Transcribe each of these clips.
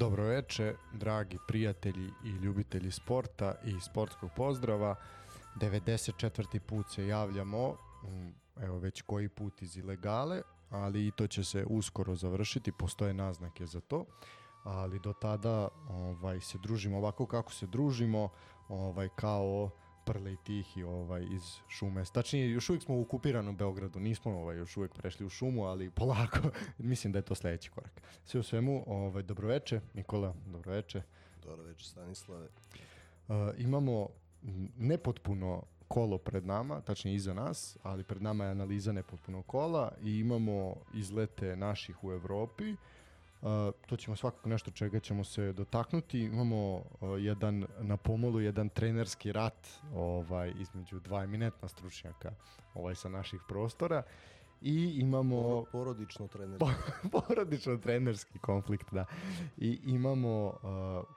Dobroveče, dragi prijatelji i ljubitelji sporta i sportskog pozdrava. 94. put se javljamo, mm, evo već koji put iz ilegale, ali i to će se uskoro završiti, postoje naznake za to. Ali do tada ovaj se družimo ovako kako se družimo, ovaj kao prle i tihi ovaj, iz šume. Tačnije, još uvijek smo u okupiranom Beogradu, nismo ovaj, još uvijek prešli u šumu, ali polako, mislim da je to sledeći korak. Sve u svemu, ovaj, dobroveče, Nikola, dobroveče. Dobroveče, Stanislave. Uh, imamo nepotpuno kolo pred nama, tačnije iza nas, ali pred nama je analiza nepotpunog kola i imamo izlete naših u Evropi. Uh, to ćemo svakako nešto čega ćemo se dotaknuti. Imamo uh, jedan na pomolu jedan trenerski rat ovaj između dva eminentna stručnjaka ovaj sa naših prostora. I imamo porodično trenerski. Porodično trenerski konflikt da. I imamo uh,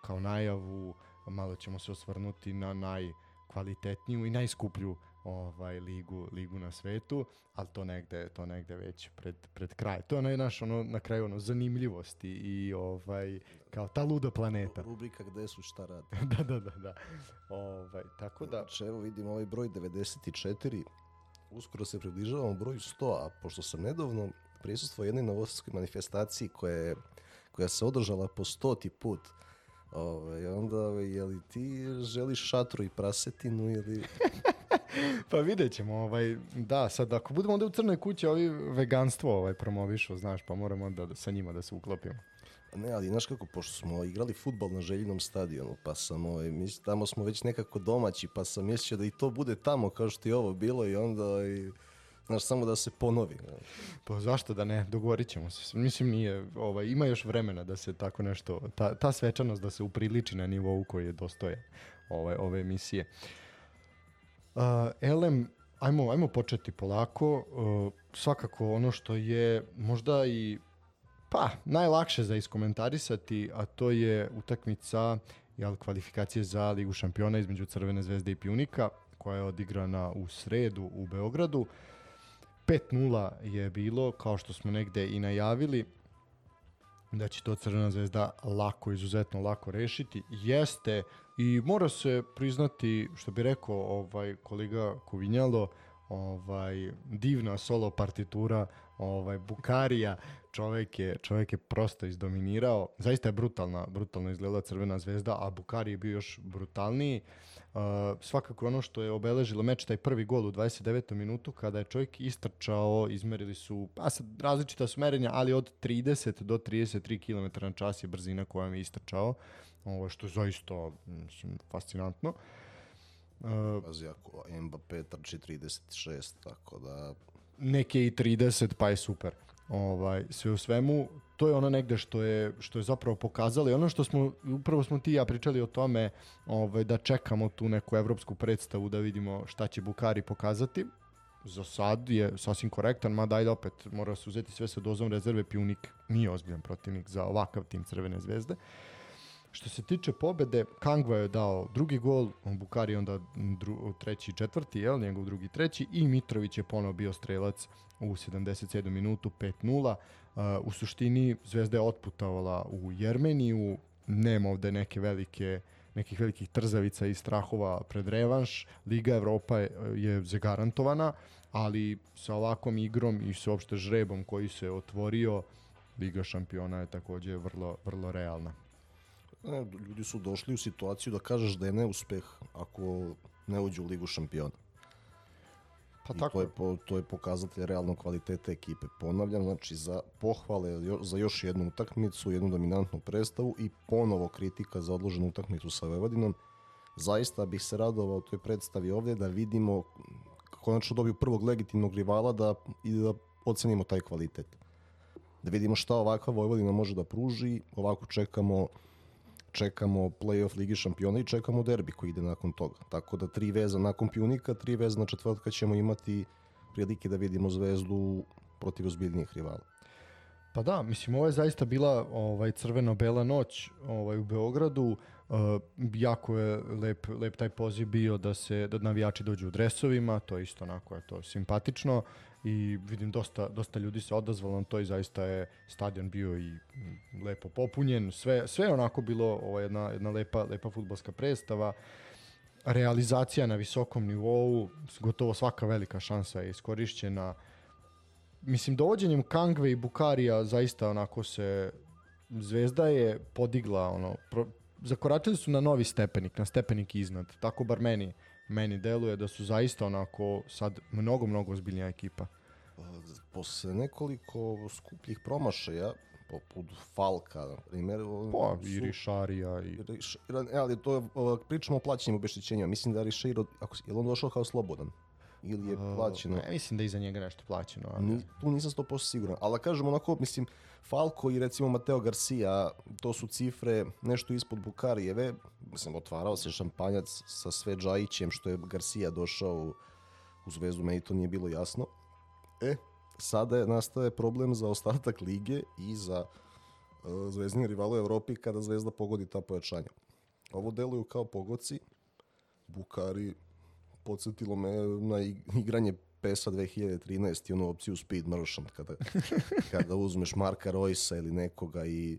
kao najavu malo ćemo se osvrnuti na najkvalitetniju i najskuplju ovaj ligu ligu na svetu, ali to negde to negde već pred pred kraj. To je onaj naš ono na kraju ono zanimljivosti i ovaj kao ta luda planeta. Rubrika gde su šta rade. da, da, da, da. Ovaj tako da Znači, evo vidimo ovaj broj 94. Uskoro se približavamo broju 100, a pošto sam nedavno prisustvo jednoj novosadskoj manifestaciji koja, je, koja se održala po stoti put, Ove, onda, je li ti želiš šatru i prasetinu ili... pa vidjet ćemo, ovaj, da, sad ako budemo onda u crnoj kući, ovi veganstvo ovaj, promovišu, znaš, pa moramo onda da, sa njima da se uklopimo. Ne, ali znaš kako, pošto smo igrali futbal na željinom stadionu, pa sam, ovaj, mis, tamo smo već nekako domaći, pa sam mislio da i to bude tamo kao što je ovo bilo i onda, i, znaš, samo da se ponovi. Pa zašto da ne, dogovorit ćemo se. Mislim, nije, ovaj, ima još vremena da se tako nešto, ta, ta svečanost da se upriliči na nivou koji je dostoje ovaj, ove emisije. Uh, Elem, ajmo, ajmo početi polako. Uh, svakako ono što je možda i pa najlakše za iskomentarisati, a to je utakmica jel, kvalifikacije za Ligu šampiona između Crvene zvezde i Pjunika, koja je odigrana u sredu u Beogradu. 5-0 je bilo, kao što smo negde i najavili, da će to Crvena zvezda lako, izuzetno lako rešiti. Jeste i mora se priznati, što bi rekao ovaj kolega Kovinjalo, ovaj divna solo partitura ovaj Bukarija. Čovjek je čovjek je prosto izdominirao. Zaista je brutalna brutalno izgledala Crvena zvezda a Bukari je bio još brutalniji svakako ono što je obeležilo meč taj prvi gol u 29. minutu kada je čovjek istrčao izmerili su pa sad različita su merenja ali od 30 do 33 km na čas je brzina kojom je istrčao ovo što je zaista mislim fascinantno uh, Uh, Pazi, ako Mbappé trči 36, tako da... Neke i 30, pa je super. Ovaj, sve u svemu, to je ono negde što je, što je zapravo pokazalo i ono što smo, upravo smo ti i ja pričali o tome ovaj, da čekamo tu neku evropsku predstavu da vidimo šta će Bukari pokazati. Za sad je sasvim korektan, mada ajde opet mora se uzeti sve sa dozom rezerve, Pjunik nije ozbiljan protivnik za ovakav tim Crvene zvezde. Uh, Što se tiče pobede, Kangva je dao drugi gol, Bukari onda dru, treći i četvrti, jel, njegov drugi treći i Mitrović je ponovo bio strelac u 77. minutu 5-0. Uh, u suštini Zvezda je otputavala u Jermeniju, nema ovde neke velike nekih velikih trzavica i strahova pred revanš. Liga Evropa je, je zagarantovana, ali sa ovakvom igrom i sa opšte žrebom koji se otvorio, Liga šampiona je takođe vrlo, vrlo realna. Ne, ljudi su došli u situaciju da kažeš da je neuspeh ako ne uđu u ligu šampiona. Pa tako. to je, po, to je pokazatelj realnog kvaliteta ekipe. Ponavljam, znači za pohvale za još jednu utakmicu, jednu dominantnu predstavu i ponovo kritika za odloženu utakmicu sa Vojvodinom. Zaista bih se radovao toj predstavi ovde da vidimo konačno dobiju prvog legitimnog rivala da, i da ocenimo taj kvalitet. Da vidimo šta ovakva Vojvodina može da pruži, ovako čekamo čekamo playoff Ligi šampiona i čekamo derbi koji ide nakon toga. Tako da tri veza nakon Pjunika, tri veza na četvrtka ćemo imati prilike da vidimo zvezdu protiv ozbiljnijih rivala. Pa da, mislim ovo je zaista bila ovaj crveno-bela noć ovaj u Beogradu. Uh, jako je lep, lep taj poziv bio da se da navijači dođu u dresovima, to isto onako je to simpatično i vidim dosta, dosta ljudi se odazvalo na to i zaista je stadion bio i lepo popunjen, sve, sve onako bilo ovo, jedna, jedna lepa, lepa futbolska predstava, realizacija na visokom nivou, gotovo svaka velika šansa je iskorišćena. Mislim, dovođenjem Kangve i Bukarija zaista onako se Zvezda je podigla ono, pro, zakoračili su na novi stepenik, na stepenik iznad. Tako bar meni, meni deluje da su zaista onako sad mnogo, mnogo ozbiljnija ekipa. Pa, posle nekoliko skupljih promašaja, poput Falka, na primjer. Pa, su, i Rišarija. I... Riš, ali to je, pričamo o plaćenim obeštećenjima. Mislim da je Rišarija, ako, je on došao kao slobodan? Ili je plaćeno? Ne, mislim da je iza njega nešto plaćeno. Ali... Ni, tu nisam 100% siguran. Ali kažem onako, mislim, Falko i recimo Mateo Garcia, to su cifre nešto ispod Bukarijeve. Mislim, otvarao se šampanjac sa sve Džajićem što je Garcia došao u, u Zvezdu, meni to nije bilo jasno. E, sada je, nastaje problem za ostatak lige i za uh, zvezdni rival u Evropi kada Zvezda pogodi ta pojačanja. Ovo deluju kao pogoci, Bukari podsjetilo me na igranje PESA 2013 i onu opciju Speed Merchant kada, kada uzmeš Marka Roysa ili nekoga i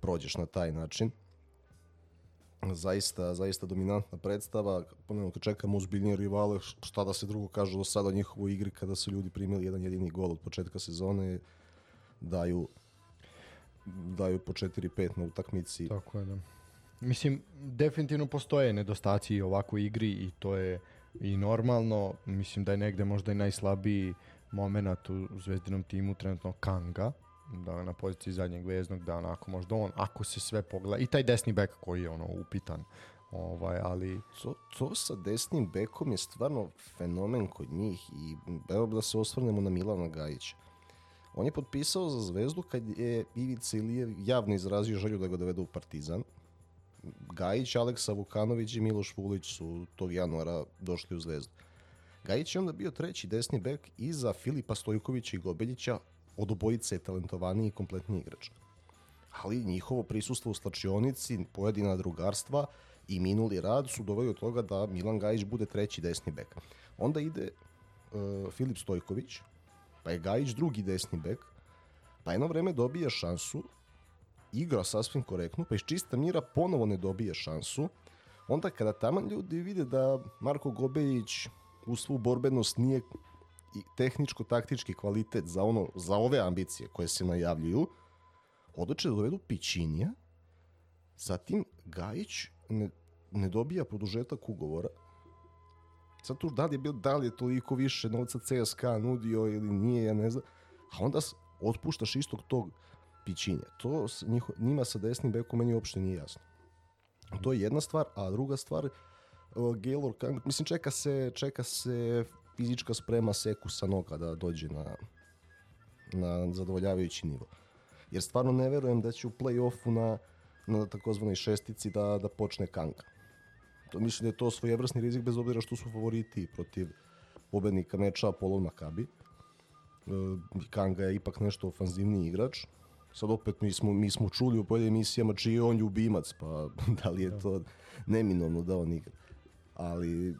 prođeš na taj način. Zaista, zaista dominantna predstava. Ponovno kad čekamo uzbiljnije rivale, šta da se drugo kaže do sada o njihovoj igri kada su ljudi primili jedan jedini gol od početka sezone, daju daju po 4-5 na utakmici. Tako je, da. Mislim, definitivno postoje nedostaci ovakvoj igri i to je i normalno, mislim da je negde možda i najslabiji moment u zvezdinom timu trenutno Kanga, da na poziciji zadnjeg veznog, da onako možda on, ako se sve pogleda, i taj desni bek koji je ono upitan, ovaj, ali... To, to sa desnim bekom je stvarno fenomen kod njih i evo da se osvrnemo na Milana Gajića. On je potpisao za zvezdu kad je Ivica Ilijev javno izrazio želju da ga dovede u Partizan Gajić, Aleksa Vukanović i Miloš Vulić su tog januara došli u Zvezdu. Gajić je onda bio treći desni bek iza Filipa Stojkovića i Gobeljića, od obojice je talentovaniji i kompletni igrač. Ali njihovo prisustvo u slačionici, pojedina drugarstva i minuli rad su doveli od toga da Milan Gajić bude treći desni bek. Onda ide uh, Filip Stojković, pa je Gajić drugi desni bek, pa jedno vreme dobija šansu igra sasvim korektno, pa iz čista mira ponovo ne dobije šansu, onda kada tamo ljudi vide da Marko Gobejić u svu borbenost nije i tehničko-taktički kvalitet za ono za ove ambicije koje se najavljuju, odluče da dovedu Pićinija, zatim Gajić ne, ne dobija produžetak ugovora, sad tu da li je, bil, da li je toliko više novca CSKA nudio ili nije, ja ne znam, a onda otpuštaš istog tog pićinje. To njiho, njima sa desnim bekom meni uopšte nije jasno. To je jedna stvar, a druga stvar, uh, Gaylor mislim čeka se, čeka se fizička sprema Seku sa noga da dođe na, na zadovoljavajući nivo. Jer stvarno ne verujem da će u play-offu na, na takozvanoj šestici da, da počne Kanga. To mislim da je to svojevrsni rizik bez obzira što su favoriti protiv pobednika meča Apollo Makabi. Uh, Kanga je ipak nešto ofanzivniji igrač, sad opet mi smo, mi smo čuli u pojedinim emisijama čiji je on ljubimac, pa da li je da. to neminovno da on igra. Ali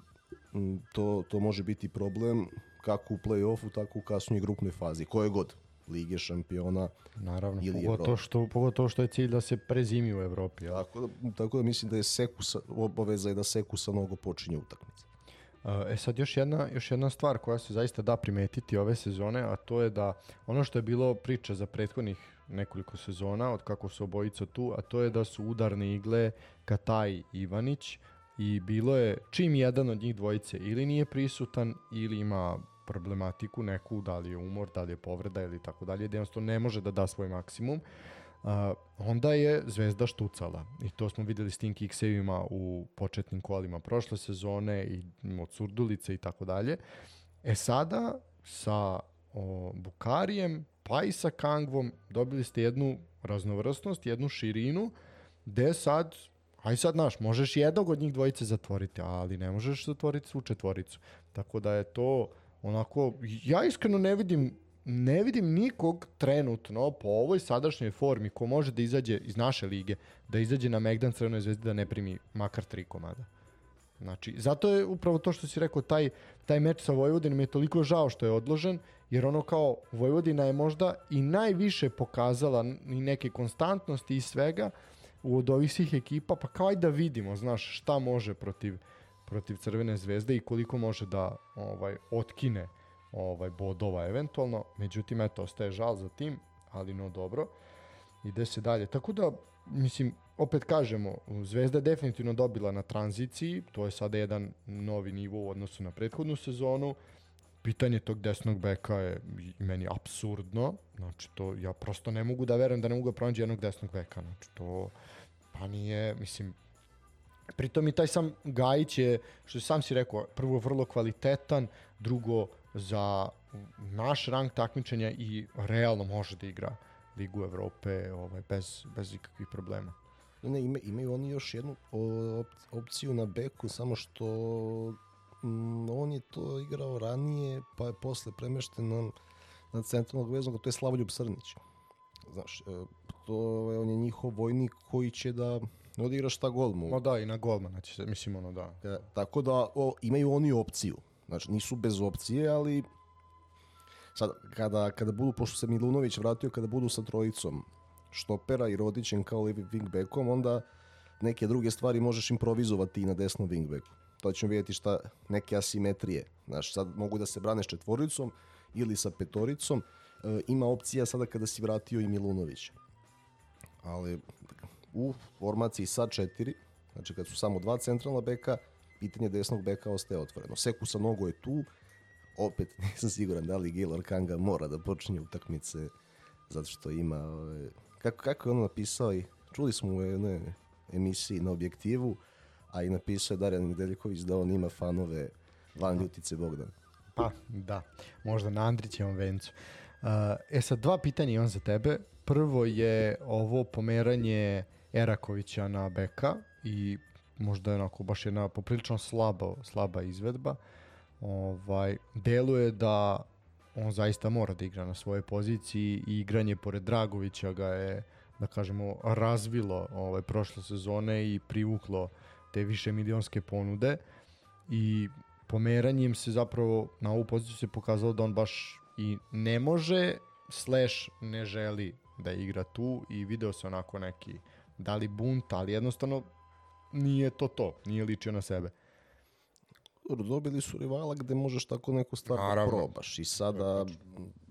to, to može biti problem kako u play-offu, tako u kasnoj grupnoj fazi, koje god. Lige šampiona Naravno, ili pogotovo što, pogotovo što je cilj da se prezimi u Evropi. Ja. Tako, da, tako da mislim da je Seku sa, obaveza je da Seku sa mnogo počinje utakmice. E sad još jedna, još jedna stvar koja se zaista da primetiti ove sezone, a to je da ono što je bilo priča za prethodnih nekoliko sezona od kako su obojica tu, a to je da su udarne igle Kataj Ivanić i bilo je čim jedan od njih dvojice ili nije prisutan ili ima problematiku neku, da li je umor, da li je povreda ili tako dalje, da jednostavno ne može da da svoj maksimum, uh, onda je Zvezda štucala. I to smo videli s tim kiksevima u početnim kolima prošle sezone i od Surdulice i tako dalje. E sada sa o, Bukarijem pa i sa Kangvom dobili ste jednu raznovrstnost, jednu širinu, gde sad, aj sad naš, možeš jednog od njih dvojice zatvoriti, ali ne možeš zatvoriti svu četvoricu. Tako da je to onako, ja iskreno ne vidim ne vidim nikog trenutno po ovoj sadašnjoj formi ko može da izađe iz naše lige, da izađe na Megdan Crvenoj zvezdi da ne primi makar tri komada. Znači, zato je upravo to što si rekao, taj, taj meč sa Vojvodinom je toliko žao što je odložen, jer ono kao Vojvodina je možda i najviše pokazala i neke konstantnosti i svega od ovih svih ekipa, pa kao aj da vidimo, znaš, šta može protiv, protiv Crvene zvezde i koliko može da ovaj otkine ovaj bodova eventualno. Međutim, eto, ostaje žal za tim, ali no dobro. Ide se dalje. Tako da, mislim, opet kažemo, Zvezda je definitivno dobila na tranziciji, to je sada jedan novi nivo u odnosu na prethodnu sezonu. Pitanje tog desnog beka je meni absurdno, znači to ja prosto ne mogu da verujem da ne mogu da pronađi jednog desnog beka, znači to pa nije, mislim, pritom i taj sam Gajić je, što sam si rekao, prvo vrlo kvalitetan, drugo za naš rang takmičenja i realno može da igra Ligu Evrope ovaj, bez, bez ikakvih problema. Ne, ima, imaju oni još jednu op, opciju na beku, samo što mm, on je to igrao ranije, pa je posle premešten na, na centralnog veznog, to je Slavoljub Srnić. Znaš, e, to je, on je njihov vojnik koji će da odigra šta gol mu. No da, i na golmana će se, mislim ono da. E, tako da o, imaju oni opciju. Znači, nisu bez opcije, ali sad, kada, kada budu, pošto se Milunović vratio, kada budu sa trojicom štopera i Rodićem kao levi wingbackom, onda neke druge stvari možeš improvizovati i na desnom wingbacku. To ćemo vidjeti šta neke asimetrije. Znaš, sad mogu da se brane s četvoricom ili sa petoricom. E, ima opcija sada kada si vratio i Milunović. Ali u formaciji sa četiri, znači kad su samo dva centralna beka, pitanje desnog beka ostaje otvoreno. Seku sa nogo je tu, opet nisam siguran da li Gaylor Kanga mora da počinje utakmice zato što ima ove, kako, kako je ono napisao i čuli smo u jednoj emisiji na objektivu a i napisao je Darjan Nedeljković da on ima fanove van ljutice Bogdan. Pa, da. Možda na Andrićevom vencu. Uh, e sad, dva pitanja imam za tebe. Prvo je ovo pomeranje Erakovića na beka i možda je onako baš jedna poprilično slaba, slaba izvedba. Ovaj, deluje da on zaista mora da igra na svojoj poziciji i igranje pored Dragovića ga je da kažemo razvilo ovaj prošle sezone i privuklo te više milionske ponude i pomeranjem se zapravo na ovu poziciju se pokazalo da on baš i ne može slash ne želi da igra tu i video se onako neki da li bunt, ali jednostavno nije to to, nije ličio na sebe. Dobili su rivala gde možeš tako neku stvar da Naravno. da probaš i sada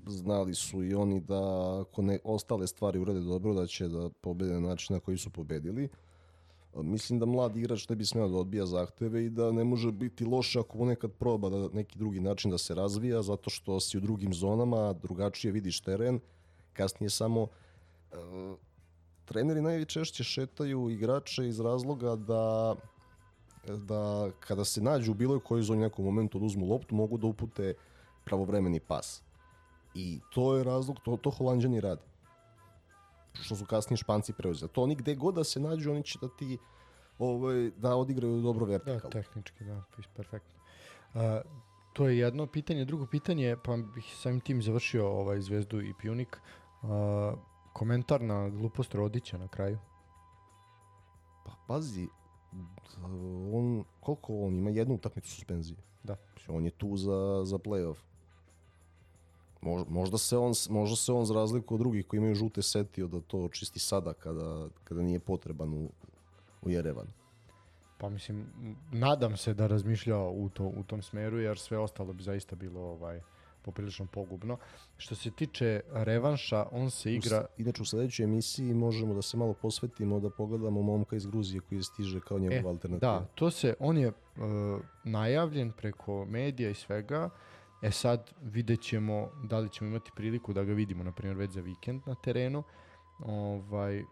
znali su i oni da ako ne, ostale stvari urade dobro da će da pobede na način na koji su pobedili. Mislim da mlad igrač ne bi smeo da odbija zahteve i da ne može biti loše ako nekad proba da neki drugi način da se razvija zato što si u drugim zonama, drugačije vidiš teren, kasnije samo uh, treneri najčešće šetaju igrače iz razloga da da kada se nađu u bilo kojoj zoni nekom momentu da uzmu loptu, mogu da upute pravovremeni pas. I to je razlog, to, to Holandjani rade. Što su kasnije Španci preuzeli. To oni gde god da se nađu, oni će da ti ovaj, da odigraju dobro vertikalno. Da, tehnički, da, perfektno. Uh, to je jedno pitanje. Drugo pitanje, pa bih samim tim završio ovaj Zvezdu i Pjunik. Uh, komentar na glupost Rodića na kraju? Pa pazi, on, koliko on ima? Jednu utakmicu suspenzije. Da. On je tu za, za playoff. Možda, možda, se on, možda se on za razliku od drugih koji imaju žute setio da to čisti sada kada, kada nije potreban u, u Jerevan. Pa mislim, nadam se da razmišlja u, to, u tom smeru, jer sve ostalo bi zaista bilo ovaj, poprilično pogubno. Što se tiče revanša, on se igra... Inače, u sledećoj emisiji možemo da se malo posvetimo, da pogledamo momka iz Gruzije koji stiže kao njegov e, alternativ. Da, to se, on je uh, najavljen preko medija i svega. E sad vidjet ćemo da li ćemo imati priliku da ga vidimo, na primjer, već za vikend na terenu. Ovaj,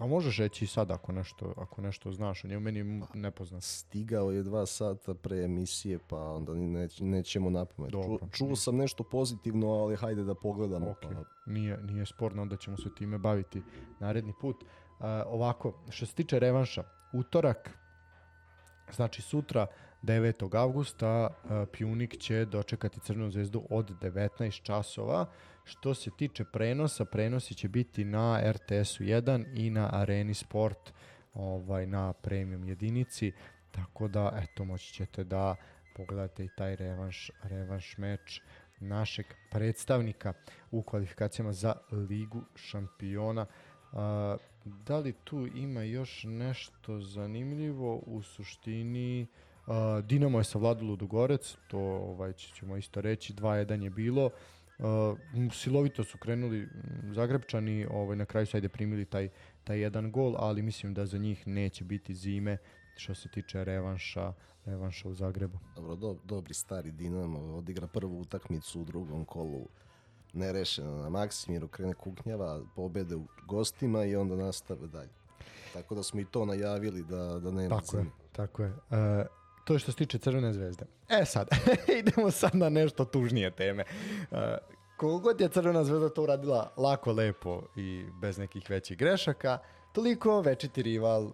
Pa možeš reći sad ako nešto, ako nešto znaš, on je u meni pa, nepoznat. Stigao je dva sata pre emisije, pa onda neć, nećemo napomet. Ču, čuo sam nešto pozitivno, ali hajde da pogledamo. Okay. Pa. Nije, nije sporno, onda ćemo se time baviti naredni put. Uh, ovako, što se tiče revanša, utorak, znači sutra, 9. avgusta, uh, Pjunik će dočekati Crnu zvezdu od 19 časova. Što se tiče prenosa, prenosi će biti na RTS-u 1 i na Areni Sport ovaj, na premium jedinici. tako da eto moći ćete da pogledate i taj revanš, revanš meč našeg predstavnika u kvalifikacijama za Ligu šampiona. Uh, da li tu ima još nešto zanimljivo u suštini uh, Dinamo je savladalo Ludogorec to ovaj ćemo isto reći 2-1 je bilo Uh, silovito su krenuli Zagrebčani, ovaj, na kraju sajde primili taj, taj jedan gol, ali mislim da za njih neće biti zime što se tiče revanša, revanša u Zagrebu. Dobro, do, dobri stari Dinamo odigra prvu utakmicu u drugom kolu nerešeno na Maksimiru, krene kuknjava, pobede u gostima i onda nastave dalje. Tako da smo i to najavili da, da nema tako zime. Je, tako je. Uh, to je što se tiče Crvene zvezde. E sad, idemo sad na nešto tužnije teme. Uh, kogod je Crvena zvezda to uradila lako, lepo i bez nekih većih grešaka, toliko večiti rival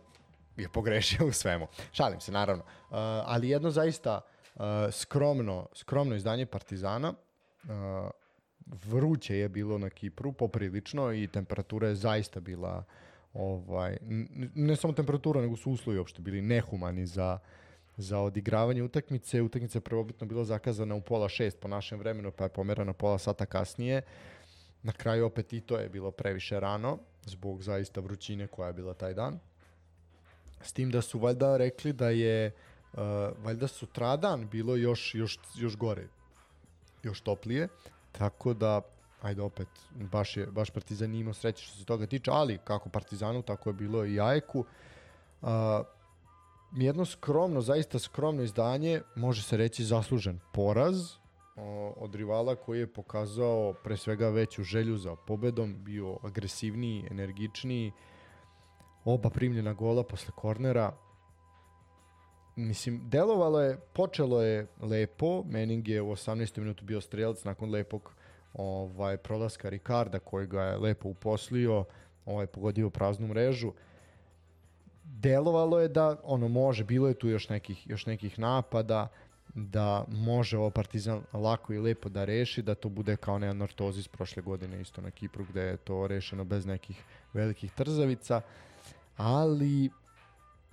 je pogrešio u svemu. Šalim se, naravno. Uh, ali jedno zaista uh, skromno, skromno izdanje Partizana, uh, vruće je bilo na Kipru, poprilično i temperatura je zaista bila ovaj, ne samo temperatura, nego su uslovi uopšte bili nehumani za, za odigravanje utakmice. Utakmica je prvobitno bila zakazana u pola šest po našem vremenu, pa je pomerana pola sata kasnije. Na kraju opet i to je bilo previše rano, zbog zaista vrućine koja je bila taj dan. S tim da su valjda rekli da je uh, valjda sutradan bilo još, još, još gore, još toplije, tako da ajde opet, baš, je, baš Partizan imao sreće što se toga tiče, ali kako Partizanu, tako je bilo i Ajku. Uh, jedno skromno, zaista skromno izdanje, može se reći zaslužen poraz od rivala koji je pokazao pre svega veću želju za pobedom, bio agresivniji, energičniji, oba primljena gola posle kornera. Mislim, delovalo je, počelo je lepo, Mening je u 18. minutu bio strelac nakon lepog ovaj, prolaska Ricarda koji ga je lepo uposlio, ovaj, pogodio praznu mrežu. Delovalo je da ono može, bilo je tu još nekih, još nekih napada, da može ovo Partizan lako i lepo da reši, da to bude kao ne anortozis prošle godine isto na Kipru gde je to rešeno bez nekih velikih trzavica. Ali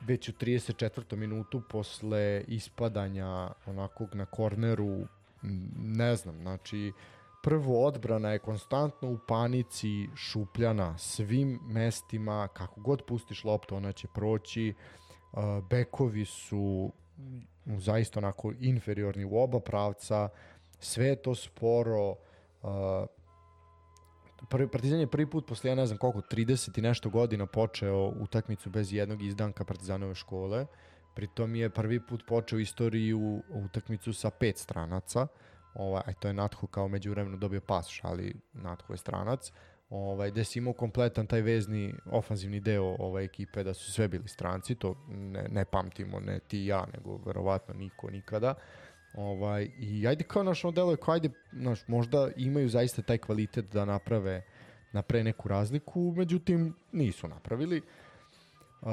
već u 34. minutu posle ispadanja onakog na korneru ne znam, znači prvo odbrana je konstantno u panici šupljana svim mestima, kako god pustiš loptu ona će proći uh, bekovi su zaista onako inferiorni u oba pravca sve je to sporo uh, prvi, Partizan je prvi put posle, ja ne znam koliko, 30 i nešto godina počeo utakmicu bez jednog izdanka Partizanove škole. Pritom je prvi put počeo istoriju utakmicu sa pet stranaca. Ovaj, a to je Natho kao međuvremeno dobio pas, ali Natho je stranac. Ovaj, gde si imao kompletan taj vezni ofanzivni deo ovaj, ekipe da su sve bili stranci, to ne, ne pamtimo, ne ti i ja, nego verovatno niko nikada. Uh, Ovaj, I ajde kao naš ono deluje, kao ajde, naš, možda imaju zaista taj kvalitet da naprave, naprave neku razliku, međutim nisu napravili. Uh,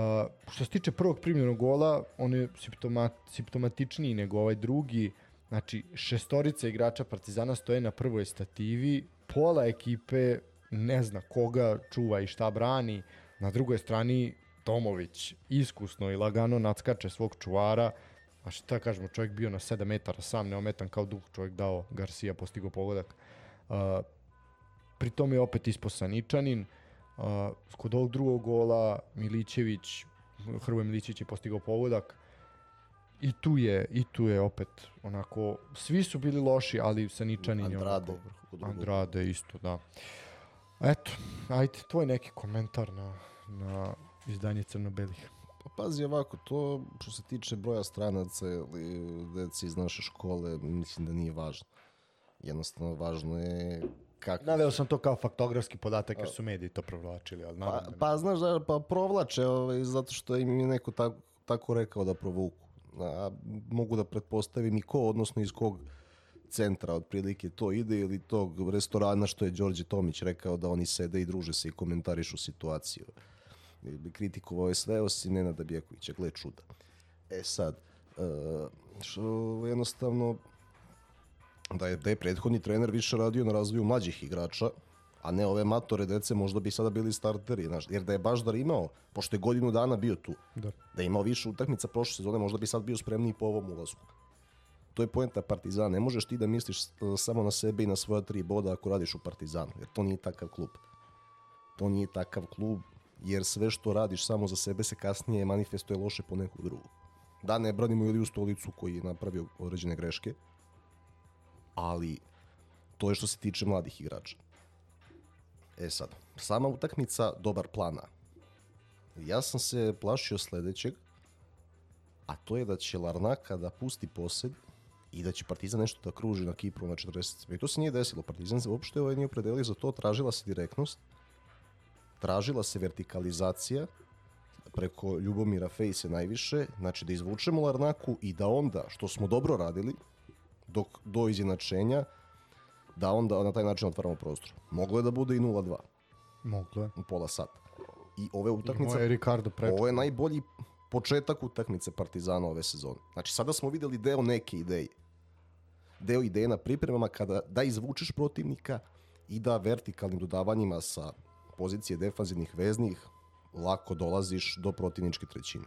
što se tiče prvog primljenog gola, on je simptomat, simptomatičniji nego ovaj drugi. Znači, šestorica igrača Partizana stoje na prvoj stativi, pola ekipe ne zna koga čuva i šta brani. Na drugoj strani Tomović iskusno i lagano nadskače svog čuvara, a šta kažemo, čovjek bio na 7 metara sam, neometan kao duh, čovjek dao Garcia, postigo pogodak. Uh, pri tome je opet ispo Saničanin, uh, kod ovog drugog gola Milićević, Hrvoje Milićević je postigao pogodak, i tu je i tu je opet onako svi su bili loši ali Saničanin Andrade, je onako, Andrade isto da eto ajde tvoj neki komentar na na izdanje crno-belih Pa pazi ovako, to što se tiče broja stranaca ili deci iz naše škole, mislim da nije važno. Jednostavno, važno je kako... Naveo sam to kao faktografski podatak jer su mediji to provlačili, ali pa, da pa znaš da pa provlače ovaj, zato što im je neko tako, tako rekao da provuku. A, mogu da pretpostavim i ko, odnosno iz kog centra otprilike to ide ili tog restorana što je Đorđe Tomić rekao da oni sede i druže se i komentarišu situaciju kritikovao je sve osim Nenada Bjekovića, gle čuda. E sad, uh, što jednostavno da je, da je prethodni trener više radio na razvoju mlađih igrača, a ne ove matore dece možda bi sada bili starteri, znaš, jer da je Baždar imao, pošto je godinu dana bio tu, Da. da je imao više utakmica prošle sezone, možda bi sad bio spremniji po ovom ulazku. To je poenta Partizana. Ne možeš ti da misliš e, samo na sebe i na svoja tri boda ako radiš u Partizanu, jer to nije takav klub. To nije takav klub, jer sve što radiš samo za sebe se kasnije manifestuje loše po nekog drugog. Da, ne branimo Iliju Stolicu koji je napravio određene greške, ali to je što se tiče mladih igrača. E sad, sama utakmica dobar plana. Ja sam se plašio sledećeg, a to je da će Larnaka da pusti posed i da će Partizan nešto da kruži na Kipru na 40. I to se nije desilo. Partizan se uopšte ovaj nije opredelio za to, tražila se direktnost, tražila se vertikalizacija preko Ljubomira Fejse najviše, znači da izvučemo Larnaku i da onda, što smo dobro radili, dok, do izjednačenja, da onda na taj način otvaramo prostor. Moglo je da bude i 0-2 Moglo je. u pola sata. I ove utakmice, je Ricardo prečko. ovo je najbolji početak utakmice Partizana ove sezone. Znači sada smo videli deo neke ideje. Deo ideje na pripremama kada da izvučeš protivnika i da vertikalnim dodavanjima sa pozicije defanzivnih veznih lako dolaziš do protivničke trećine.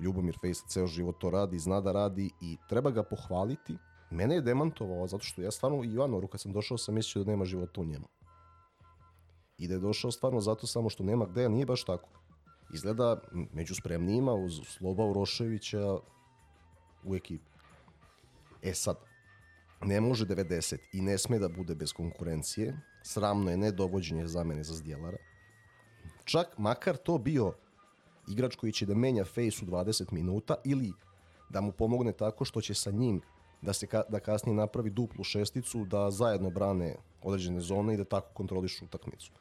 Ljubomir Fejs ceo život to radi, zna da radi i treba ga pohvaliti. Mene je demantovao zato što ja stvarno i Ivanoru kad sam došao sam mislio da nema života u njemu. I da je došao stvarno zato samo što nema gde, a nije baš tako. Izgleda među spremnijima uz Sloba Uroševića u ekipi. E sad, ne može 90 i ne sme da bude bez konkurencije. Sramno je nedovođenje zamene za Zdjelara. Čak makar to bio igrač koji će da menja face u 20 minuta ili da mu pomogne tako što će sa njim da se ka, da kasnije napravi duplu šesticu, da zajedno brane određene zone i da tako kontrolišu utakmicu.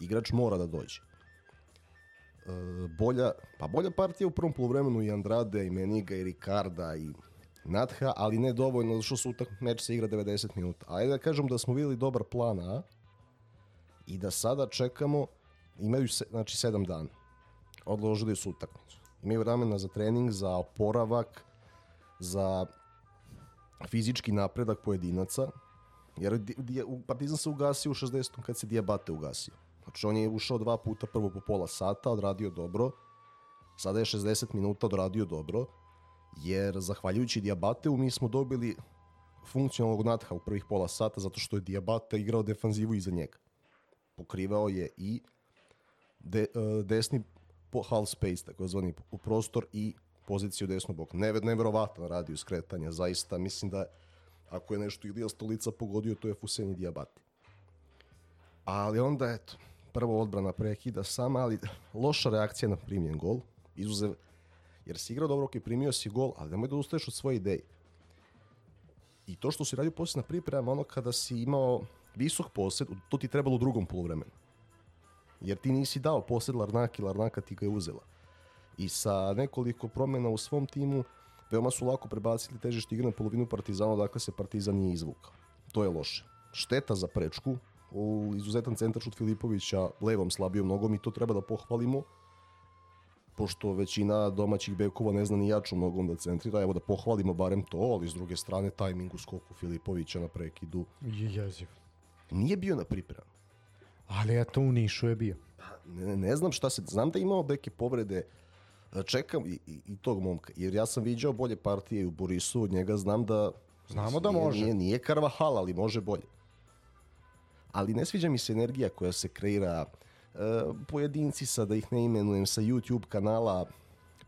Igrač mora da dođe. E, bolja, pa bolja partija u prvom poluvremenu i Andrade, i Meniga, i Ricarda, i Natha, ali ne dovoljno, što su utak, meč se igra 90 minuta. Ajde da kažem da smo videli dobar plan A i da sada čekamo, imaju se, znači 7 dana. Odložili su utakmicu. Imaju vremena za trening, za oporavak, za fizički napredak pojedinaca, jer Partizan se ugasio u 60. kad se Diabate ugasio. Znači on je ušao dva puta, prvo po pola sata, odradio dobro, sada je 60 minuta odradio dobro, jer zahvaljujući Diabateu mi smo dobili funkcionalnog natha u prvih pola sata zato što je Diabate igrao defanzivu iza njega. Pokrivao je i de, e, desni half space, takozvani u prostor i poziciju desnog boka. Neve, neverovatan radio skretanja, zaista mislim da ako je nešto Ilija Stolica pogodio, to je Fuseni Diabate. Ali onda, eto, prvo odbrana prekida sama, ali loša reakcija na primljen gol, izuzev, jer si igrao dobro, ok, primio si gol, ali nemoj da ustaješ od svoje ideje. I to što si radio poslije na priprema, ono kada si imao visok posed, to ti trebalo u drugom poluvremenu. Jer ti nisi dao posed Larnaki, Larnaka ti ga je uzela. I sa nekoliko promjena u svom timu, veoma su lako prebacili težište igre na polovinu Partizana, dakle se Partizan nije izvukao. To je loše. Šteta za prečku, u izuzetan centar šut Filipovića levom slabijom nogom i to treba da pohvalimo pošto većina domaćih bekova ne zna ni jačom nogom da centrira, evo da pohvalimo barem to, ali s druge strane tajming u skoku Filipovića na prekidu Je jeziv. nije bio na pripremu. Ali eto u Nišu je bio. Ne, ne znam šta se, znam da je imao neke povrede, E, čekam i, i, i tog momka, jer ja sam viđao bolje partije u Borisu, od njega znam da... Znamo da nije- može. Nije, nije Karvahal, ali može bolje. Ali ne sviđa mi se energija koja se kreira, e, pojedinci sa, da ih ne imenujem, sa YouTube kanala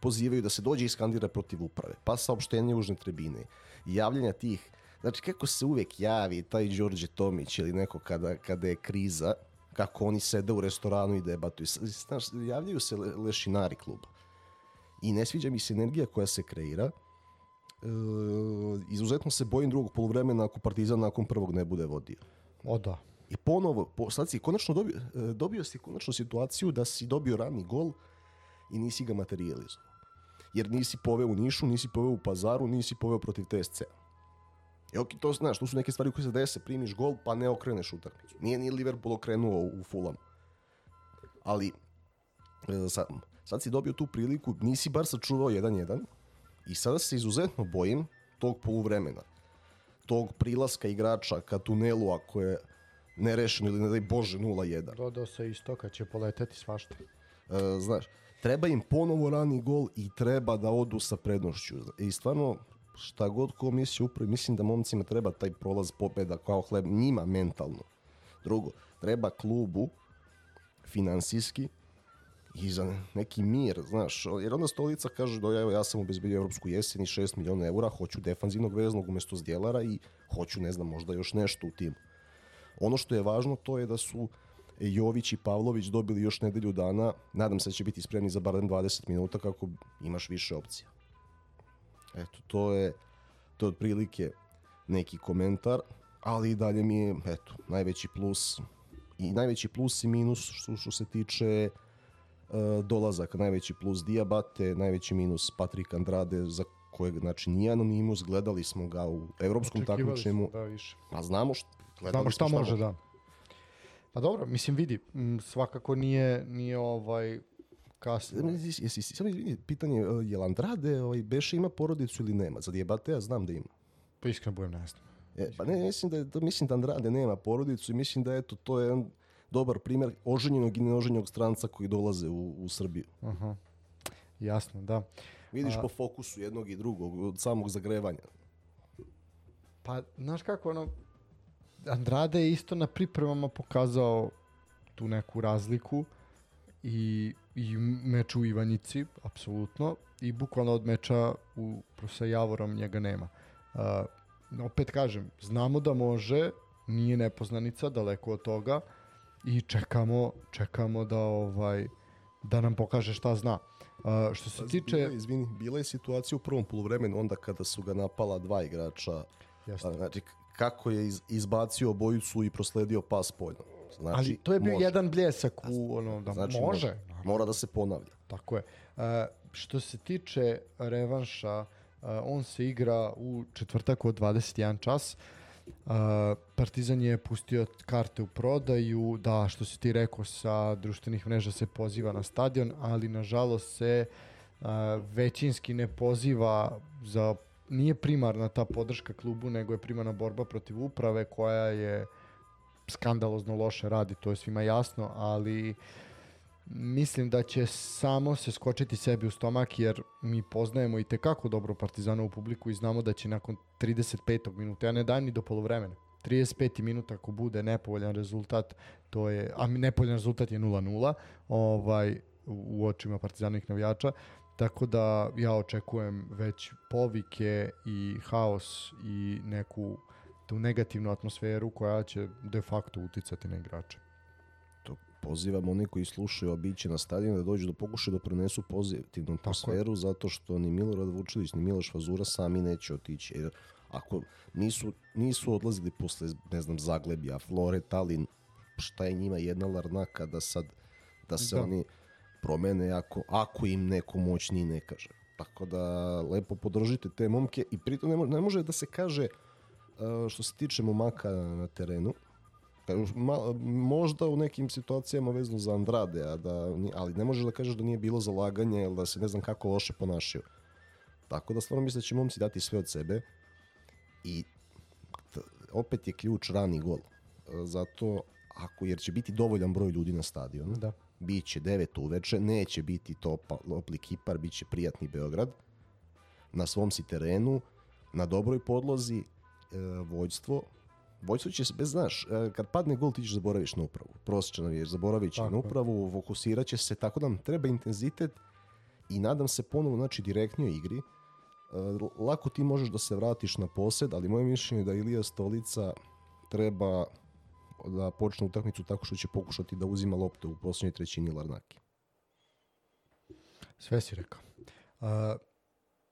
pozivaju da se dođe i skandira protiv uprave, pa saopštenje užne tribine, javljanja tih, znači kako se uvek javi taj Đorđe Tomić ili neko kada, kada je kriza, kako oni sede u restoranu i debatuju. Znaš, javljaju se le- lešinari kluba. I ne sviđa mi se energija koja se kreira. E, izuzetno se bojim drugog poluvremena ako Partizan nakon prvog ne bude vodio. O da. I ponovo, po, sad si konačno dobio, e, dobio si konačno situaciju da si dobio rani gol i nisi ga materializovao. Jer nisi poveo u Nišu, nisi poveo u Pazaru, nisi poveo protiv TSC. E ok, to znaš, to su neke stvari koje se dese, primiš gol pa ne okreneš utakmicu. Nije ni Liverpool okrenuo u, u Fulham. Ali, e, sad, sad si dobio tu priliku, nisi bar sačuvao 1-1 i sada se izuzetno bojim tog poluvremena tog prilaska igrača ka tunelu ako je nerešeno ili ne daj Bože 0-1. Dodao se istoka, će poleteti svašta. Uh, znaš, treba im ponovo rani gol i treba da odu sa prednošću. I stvarno, šta god ko misli upravi, mislim da momcima treba taj prolaz pobeda kao hleb njima mentalno. Drugo, treba klubu finansijski i za neki mir, znaš, jer onda stolica kaže da evo, ja sam obezbedio Evropsku jesen i 6 miliona eura, hoću defanzivnog veznog umesto zdjelara i hoću, ne znam, možda još nešto u timu. Ono što je važno to je da su Jović i Pavlović dobili još nedelju dana, nadam se da će biti spremni za barem 20 minuta kako imaš više opcija. Eto, to je, to je otprilike neki komentar, ali i dalje mi je, eto, najveći plus i najveći plus i minus što, što se tiče uh, dolazaka, najveći plus Diabate, najveći minus Patrik Andrade za kojeg znači nije anonimus, gledali smo ga u evropskom takmičenju. Da, više. A znamo što znamo šta može, da. Pa dobro, mislim vidi, svakako nije nije ovaj kasno. Jesi, samo izvini, pitanje, e, je li Andrade ovaj, Beše ima porodicu ili nema? Za Diabate ja znam da ima. Pa iskreno budem ne znam. E, pa ne, mislim da, da, mislim da Andrade nema porodicu i mislim da eto, to je jedan dobar primjer oženjenog i neoženjenog stranca koji dolaze u, u Srbiju. Aha. Jasno, da. Vidiš A... po fokusu jednog i drugog, od samog zagrevanja. Pa, znaš kako, ono, Andrade je isto na pripremama pokazao tu neku razliku i, i meč u Ivanjici, apsolutno, i bukvalno od meča u, sa Javorom njega nema. Uh, opet kažem, znamo da može, nije nepoznanica, daleko od toga i čekamo, čekamo da ovaj da nam pokaže šta zna. Uh, što se tiče... Bila, izvini, bila je situacija u prvom poluvremenu onda kada su ga napala dva igrača. Jeste. Znači, kako je iz, izbacio obojicu i prosledio pas poljno. Znači, Ali to je bio može. jedan bljesak u ono da znači, može. Mora, mora da se ponavlja. Tako je. Uh, što se tiče revanša, uh, on se igra u četvrtak od 21 čas. Uh, Partizan je pustio karte u prodaju, da što si ti rekao sa društvenih mreža se poziva na stadion, ali nažalost se uh, većinski ne poziva za nije primarna ta podrška klubu, nego je primarna borba protiv uprave koja je skandalozno loše radi, to je svima jasno, ali mislim da će samo se skočiti sebi u stomak jer mi poznajemo i tekako dobro Partizanovu publiku i znamo da će nakon 35. minuta, ja ne dajem ni do polovremena, 35. minuta ako bude nepovoljan rezultat, to je, a nepovoljan rezultat je 0-0, ovaj, u očima partizanovih navijača, Tako da ja očekujem već povike i haos i neku tu negativnu atmosferu koja će de facto uticati na igrače. Pozivam oni koji slušaju obiće na stadion da dođu da pokušaju da prenesu pozitivnu atmosferu zato što ni Milorad Vučilić ni Miloš Vazura sami neće otići. Jer ako nisu, nisu odlazili posle, ne znam, Zaglebja, Flore, Talin, šta je njima jedna larnaka da sad da se da. oni promene ako, ako im neko moćni ne kaže. Tako da lepo podržite te momke i pritom ne može, ne može da se kaže što se tiče momaka na terenu, Ma, možda u nekim situacijama vezano za Andrade, a da, ali ne možeš da kažeš da nije bilo zalaganje ili da se ne znam kako loše ponašaju. Tako da stvarno mislim da će momci dati sve od sebe i opet je ključ rani gol. Zato ako jer će biti dovoljan broj ljudi na stadionu. Da bit će 9 uveče, neće biti top, topli kipar, bit će prijatni Beograd, na svom si terenu, na dobroj podlozi, e, vođstvo, vođstvo će se, bez znaš, e, kad padne gol ti ćeš zaboraviš na upravu, prosječan navijač, zaboravit će na upravu, fokusirat će se, tako da nam treba intenzitet i nadam se ponovo, znači, direktnoj igri, e, lako ti možeš da se vratiš na posed, ali moje mišljenje je da Ilija Stolica treba da počne utakmicu tako što će pokušati da uzima loptu u posljednjoj trećini Larnaki. Sve si rekao. Uh,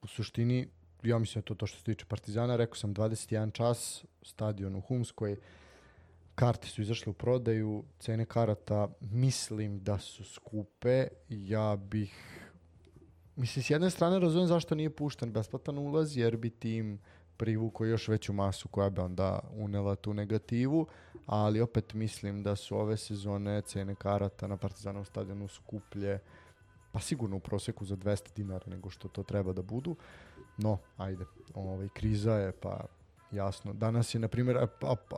u suštini, ja mislim da to to što se tiče Partizana, rekao sam 21 čas, stadion u Humskoj, karte su izašle u prodaju, cene karata mislim da su skupe, ja bih mislim s jedne strane razumem zašto nije pušten besplatan ulaz, jer bi tim privuko još veću masu koja bi onda unela tu negativu, ali opet mislim da su ove sezone cene karata na Partizanov stadionu skuplje, pa sigurno u proseku za 200 dinara nego što to treba da budu. No, ajde, ovaj, kriza je, pa jasno. Danas je, na primjer,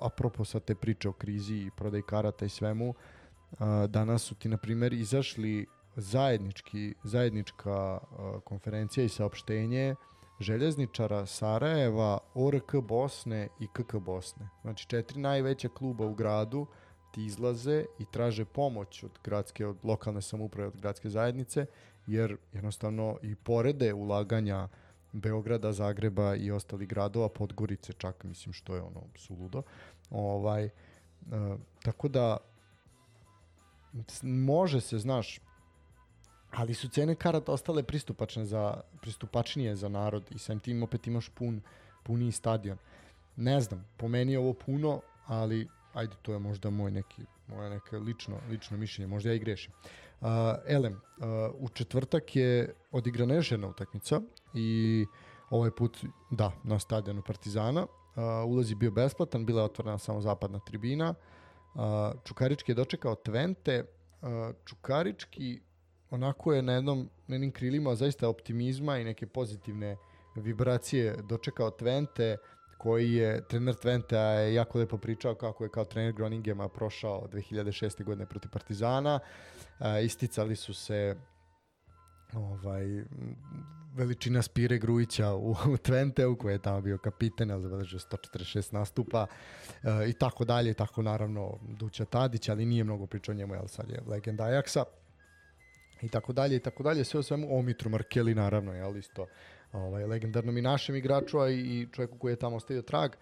apropo sa te priče o krizi i prodaj karata i svemu, a, danas su ti, na primjer, izašli zajednički, zajednička a, konferencija i saopštenje željezničara Sarajeva, ORK Bosne i KK Bosne. Znači četiri najveća kluba u gradu ti izlaze i traže pomoć od gradske, od lokalne samuprave, od gradske zajednice, jer jednostavno i porede ulaganja Beograda, Zagreba i ostalih gradova, Podgorice čak, mislim što je ono suludo. Ovaj, e, tako da može se, znaš, ali su cene karata ostale pristupačne za, pristupačnije za narod i sam tim opet imaš pun, puni stadion. Ne znam, po meni je ovo puno, ali ajde, to je možda moj neki, moje neke lično, lično mišljenje, možda ja i grešim. Uh, elem, uh, u četvrtak je odigrana još jedna utakmica i ovaj put, da, na stadionu Partizana. Uh, ulaz je bio besplatan, bila je otvorena samo zapadna tribina. Uh, Čukarički je dočekao Twente. Uh, Čukarički onako je na jednom na jednim krilima zaista optimizma i neke pozitivne vibracije dočekao Twente koji je trener Twente je jako lepo pričao kako je kao trener Groningema prošao 2006. godine protiv Partizana. E, isticali su se ovaj veličina Spire Grujića u, u Twenteu koji je tamo bio kapiten, ali zabeležio 146 nastupa e, i tako dalje, tako naravno Duća Tadić, ali nije mnogo pričao njemu, jel sad je legenda Ajaxa i tako dalje i tako dalje, sve o svemu o Mitru Markeli naravno, jel isto ovaj, legendarnom i našem igraču, a i čovjeku koji je tamo ostavio trag.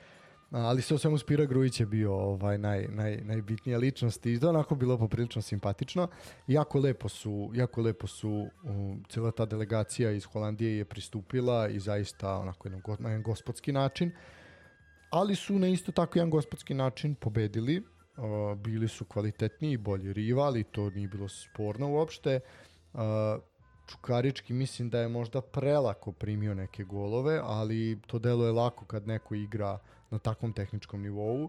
Ali sve o svemu Spira Grujić je bio ovaj, naj, naj, najbitnija ličnost i to onako bilo poprilično simpatično. Jako lepo su, jako lepo su um, cijela ta delegacija iz Holandije je pristupila i zaista onako jedan, na jedan gospodski način. Ali su na isto tako jedan gospodski način pobedili. Uh, bili su kvalitetniji i bolji rivali, to nije bilo sporno uopšte. Uh, Čukarički mislim da je možda prelako primio neke golove, ali to delo je lako kad neko igra na takvom tehničkom nivou.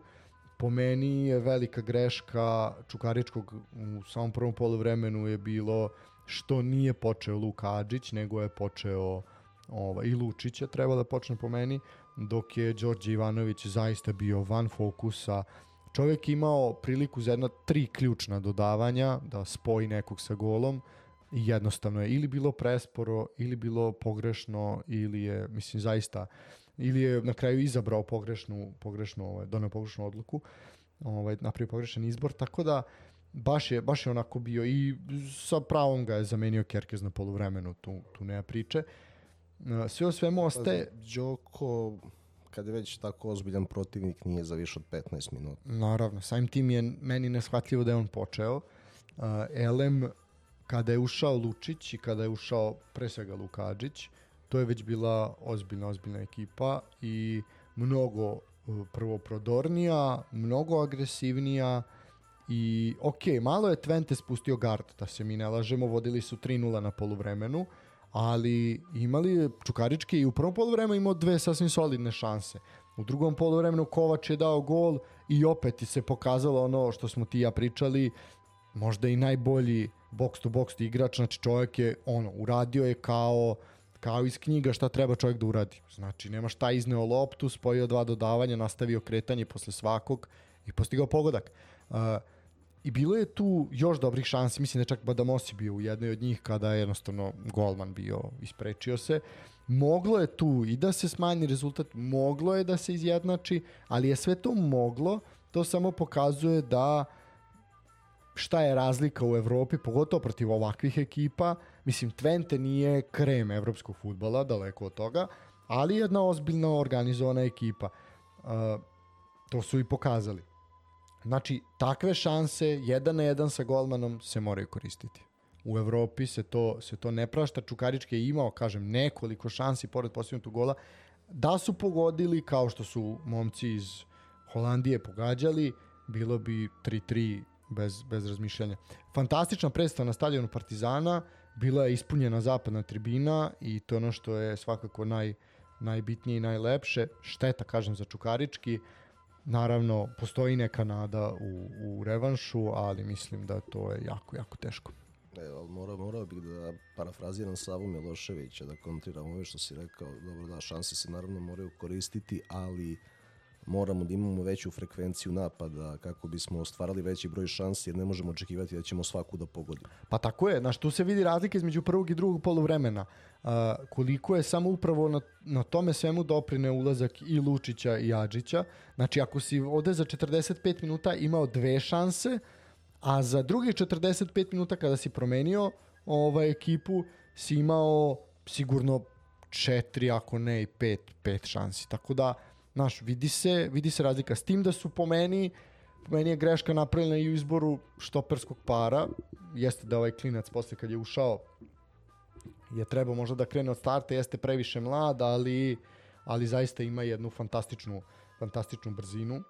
Po meni je velika greška Čukaričkog u samom prvom poluvremenu je bilo što nije počeo Luka Adžić, nego je počeo ovaj, i Lučić je trebao da počne po meni, dok je Đorđe Ivanović zaista bio van fokusa. Čovjek imao priliku za jedna tri ključna dodavanja, da spoji nekog sa golom, jednostavno je ili bilo presporo, ili bilo pogrešno, ili je, mislim, zaista, ili je na kraju izabrao pogrešnu, pogrešnu ovaj, donio pogrešnu odluku, ovaj, napravio pogrešan izbor, tako da baš je, baš je onako bio i sa pravom ga je zamenio Kerkez na poluvremenu, tu, tu nema priče. Sve o svemu ostaje... Đoko, kad je već tako ozbiljan protivnik, nije za više od 15 minuta. Naravno, samim tim je meni neshvatljivo da je on počeo. Uh, Elem kada je ušao Lučić i kada je ušao pre svega Lukadžić, to je već bila ozbiljna, ozbiljna ekipa i mnogo uh, prvo prodornija, mnogo agresivnija i ok, malo je Twente spustio gard, da se mi ne lažemo, vodili su 3-0 na poluvremenu, ali imali Čukarički i u prvom poluvremenu imao dve sasvim solidne šanse. U drugom poluvremenu Kovač je dao gol i opet se pokazalo ono što smo ti ja pričali, možda i najbolji box to box igrač, znači čovjek je ono, uradio je kao kao iz knjiga šta treba čovjek da uradi. Znači, nema šta izneo loptu, spojio dva dodavanja, nastavio kretanje posle svakog i postigao pogodak. Uh, I bilo je tu još dobrih šansi, mislim da čak Badamosi bio u jednoj od njih kada je jednostavno golman bio, isprečio se. Moglo je tu i da se smanji rezultat, moglo je da se izjednači, ali je sve to moglo, to samo pokazuje da uh, šta je razlika u Evropi, pogotovo protiv ovakvih ekipa. Mislim, Twente nije krem evropskog futbala, daleko od toga, ali jedna ozbiljna organizovana ekipa. Uh, to su i pokazali. Znači, takve šanse, jedan na jedan sa golmanom, se moraju koristiti. U Evropi se to, se to ne prašta. Čukarički je imao, kažem, nekoliko šansi pored postignutog gola. Da su pogodili, kao što su momci iz Holandije pogađali, bilo bi 3-3 bez, bez razmišljanja. Fantastična predstava na stadionu Partizana, bila je ispunjena zapadna tribina i to je ono što je svakako naj, najbitnije i najlepše. Šteta, kažem, za Čukarički. Naravno, postoji neka nada u, u revanšu, ali mislim da to je jako, jako teško. E, ali mora, morao bih da parafraziram Savu Miloševića, da kontriram ove što si rekao. Dobro, da, šanse se naravno moraju koristiti, ali moramo da imamo veću frekvenciju napada kako bismo ostvarali veći broj šansi jer ne možemo očekivati da ćemo svaku da pogodimo. Pa tako je, znaš, tu se vidi razlika između prvog i drugog poluvremena. Uh, koliko je samo upravo na, na tome svemu doprine ulazak i Lučića i Adžića. Znači, ako si ovde za 45 minuta imao dve šanse, a za drugih 45 minuta kada si promenio ovaj ekipu, si imao sigurno četiri, ako ne i pet, pet šansi. Tako da, Znaš, vidi se, vidi se razlika. S tim da su po meni, po meni je greška napravljena i u izboru štoperskog para. Jeste da ovaj klinac posle kad je ušao je trebao možda da krene od starta, jeste previše mlad, ali, ali zaista ima jednu fantastičnu, fantastičnu brzinu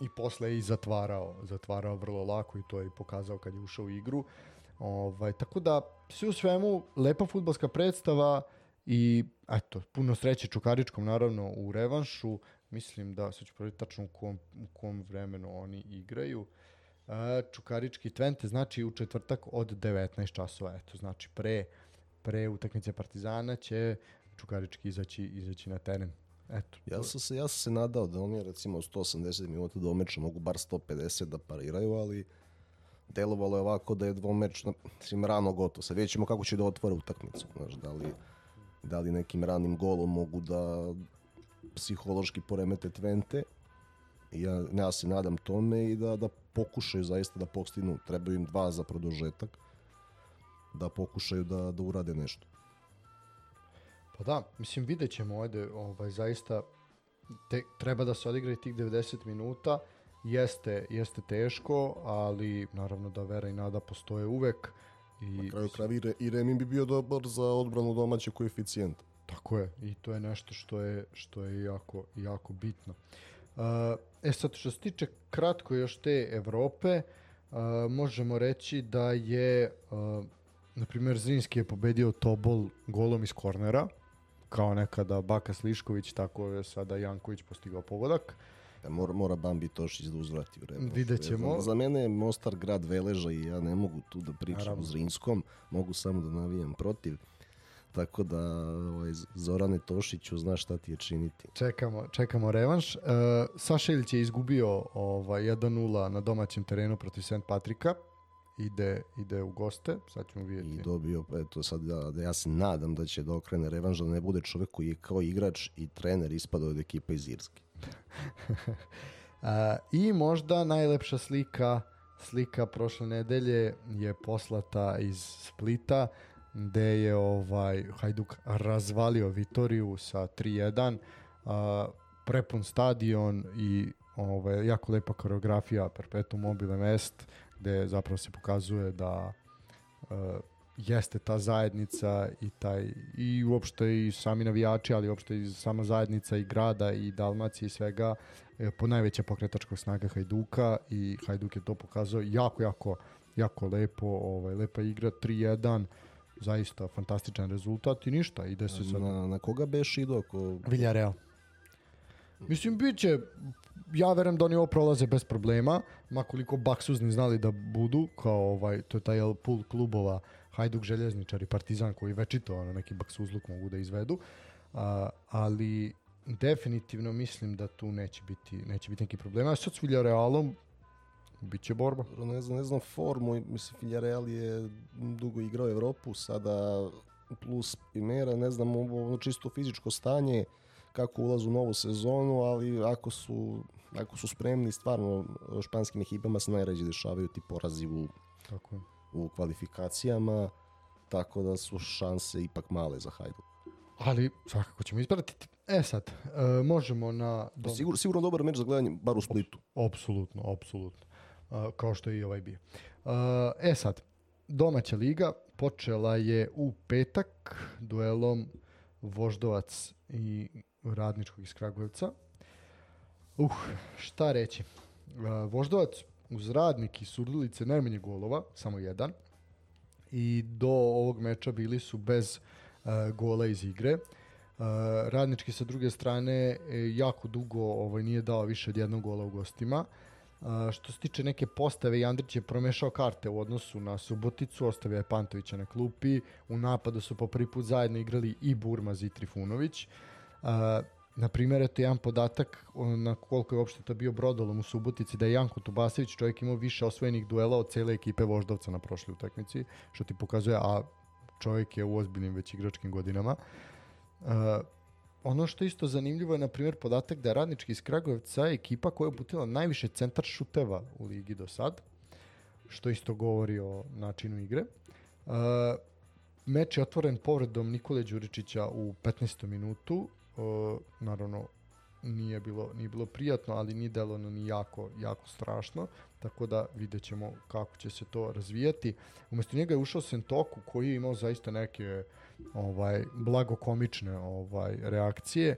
i posle je i zatvarao, zatvarao vrlo lako i to je pokazao kad je ušao u igru. Ovaj, tako da, sve u svemu, lepa futbalska predstava, I eto, puno sreće Čukaričkom naravno u revanšu. Mislim da, sad ću provjeriti tačno u kom, u kom vremenu oni igraju. E, Čukarički Twente znači u četvrtak od 19 časova. Eto, znači pre, pre utakmice Partizana će Čukarički izaći, izaći na teren. Eto. Ja sam se, ja sam se nadao da oni recimo 180 minuta domeča mogu bar 150 da pariraju, ali delovalo je ovako da je dvomeč na, rano gotovo. Sad vidjet ćemo kako će da otvore utakmicu. Znaš, da li da li nekim ranim golom mogu da psihološki poremete Twente. Ja, ja se nadam tome i da, da pokušaju zaista da postignu, trebaju im dva za produžetak, da pokušaju da, da urade nešto. Pa da, mislim vidjet ćemo ovde, ovaj, zaista te, treba da se odigra tih 90 minuta, jeste, jeste teško, ali naravno da vera i nada postoje uvek. I, Na kraju kraju i Remin bi bio dobar za odbranu domaće koeficijenta. Tako je, i to je nešto što je, što je jako, jako bitno. E sad, što se tiče kratko još te Evrope, možemo reći da je, na primjer, Zrinski je pobedio Tobol golom iz kornera, kao nekada Baka Slišković, tako je sada Janković postigao pogodak. Da, mora, mora Bambi Tošić da uzvrati u redu. Vidjet ćemo. Za mene je Mostar grad Veleža i ja ne mogu tu da pričam Naravno. o Zrinskom, mogu samo da navijam protiv. Tako da ovaj, Zorane Tošiću zna šta ti je činiti. Čekamo, čekamo revanš. Uh, Saša Ilić je izgubio ovaj, 1-0 na domaćem terenu protiv St. Patrika. Ide, ide u goste, sad ćemo vidjeti. I dobio, eto sad ja, da ja se nadam da će da okrene revanš, da ne bude čovjek koji je kao igrač i trener ispadao od ekipa iz Irske. I možda najlepša slika slika prošle nedelje je poslata iz Splita gde je ovaj Hajduk razvalio Vitoriju sa 3-1 prepun stadion i ovaj, jako lepa koreografija Perpetuum mobile est gde zapravo se pokazuje da uh, jeste ta zajednica i taj i uopšte i sami navijači, ali uopšte i sama zajednica i grada i Dalmacije i svega e, po najveća pokretačka snaga Hajduka i Hajduk je to pokazao jako, jako, jako lepo, ovaj, lepa igra, 3-1, zaista fantastičan rezultat i ništa, ide se sad... Na, na koga beš ido? Ko... Villarreal. Mislim, bit će, ja verujem da oni ovo prolaze bez problema, makoliko baksuzni znali da budu, kao ovaj, to je taj pool klubova Hajduk Željezničar i Partizan koji večito ono, neki baksuzluk mogu da izvedu, a, ali definitivno mislim da tu neće biti, neće biti neki problema. A sad s Villarrealom biće borba. Ne znam, ne znam formu, mislim Villarreal je dugo igrao Evropu, sada plus Primera, ne znam ono čisto fizičko stanje, kako ulazu u novu sezonu, ali ako su, ako su spremni, stvarno španskim ekipama se najređe dešavaju ti porazi u, Tako je u kvalifikacijama, tako da su šanse ipak male za Hajduk. Ali svakako ćemo ispratiti. E sad, e, možemo na... Dom... Sigur, sigurno dobar meč za gledanje, bar u Splitu. Apsolutno, apsolutno. E, kao što je i ovaj bio. E, e sad, domaća liga počela je u petak duelom Voždovac i Radničkog iz Kragujevca. Uh, šta reći? Uh, Voždovac uz Radnik i Surdulice najmanje golova, samo jedan. I do ovog meča bili su bez uh, gola iz igre. Uh, radnički sa druge strane jako dugo ovaj, nije dao više od jednog gola u gostima. Uh, što se tiče neke postave, Jandrić je promešao karte u odnosu na Suboticu, ostavio je Pantovića na klupi, u napadu su po prvi put zajedno igrali i Burmaz i Trifunović. Uh, na primjer, eto jedan podatak na koliko je uopšte to bio brodolom u Subotici, da je Janko Tubasević čovjek imao više osvojenih duela od cele ekipe Voždovca na prošloj utakmici, što ti pokazuje, a čovjek je u ozbiljnim već igračkim godinama. Uh, ono što je isto zanimljivo je, na primjer, podatak da je Radnički iz Kragujevca ekipa koja je uputila najviše centar šuteva u ligi do sad, što isto govori o načinu igre. Uh, meč je otvoren povredom Nikole Đuričića u 15. minutu, uh, naravno nije bilo, nije bilo prijatno, ali nije delovno ni jako, jako strašno, tako da vidjet ćemo kako će se to razvijati. Umesto njega je ušao Sentoku koji je imao zaista neke ovaj blagokomične ovaj reakcije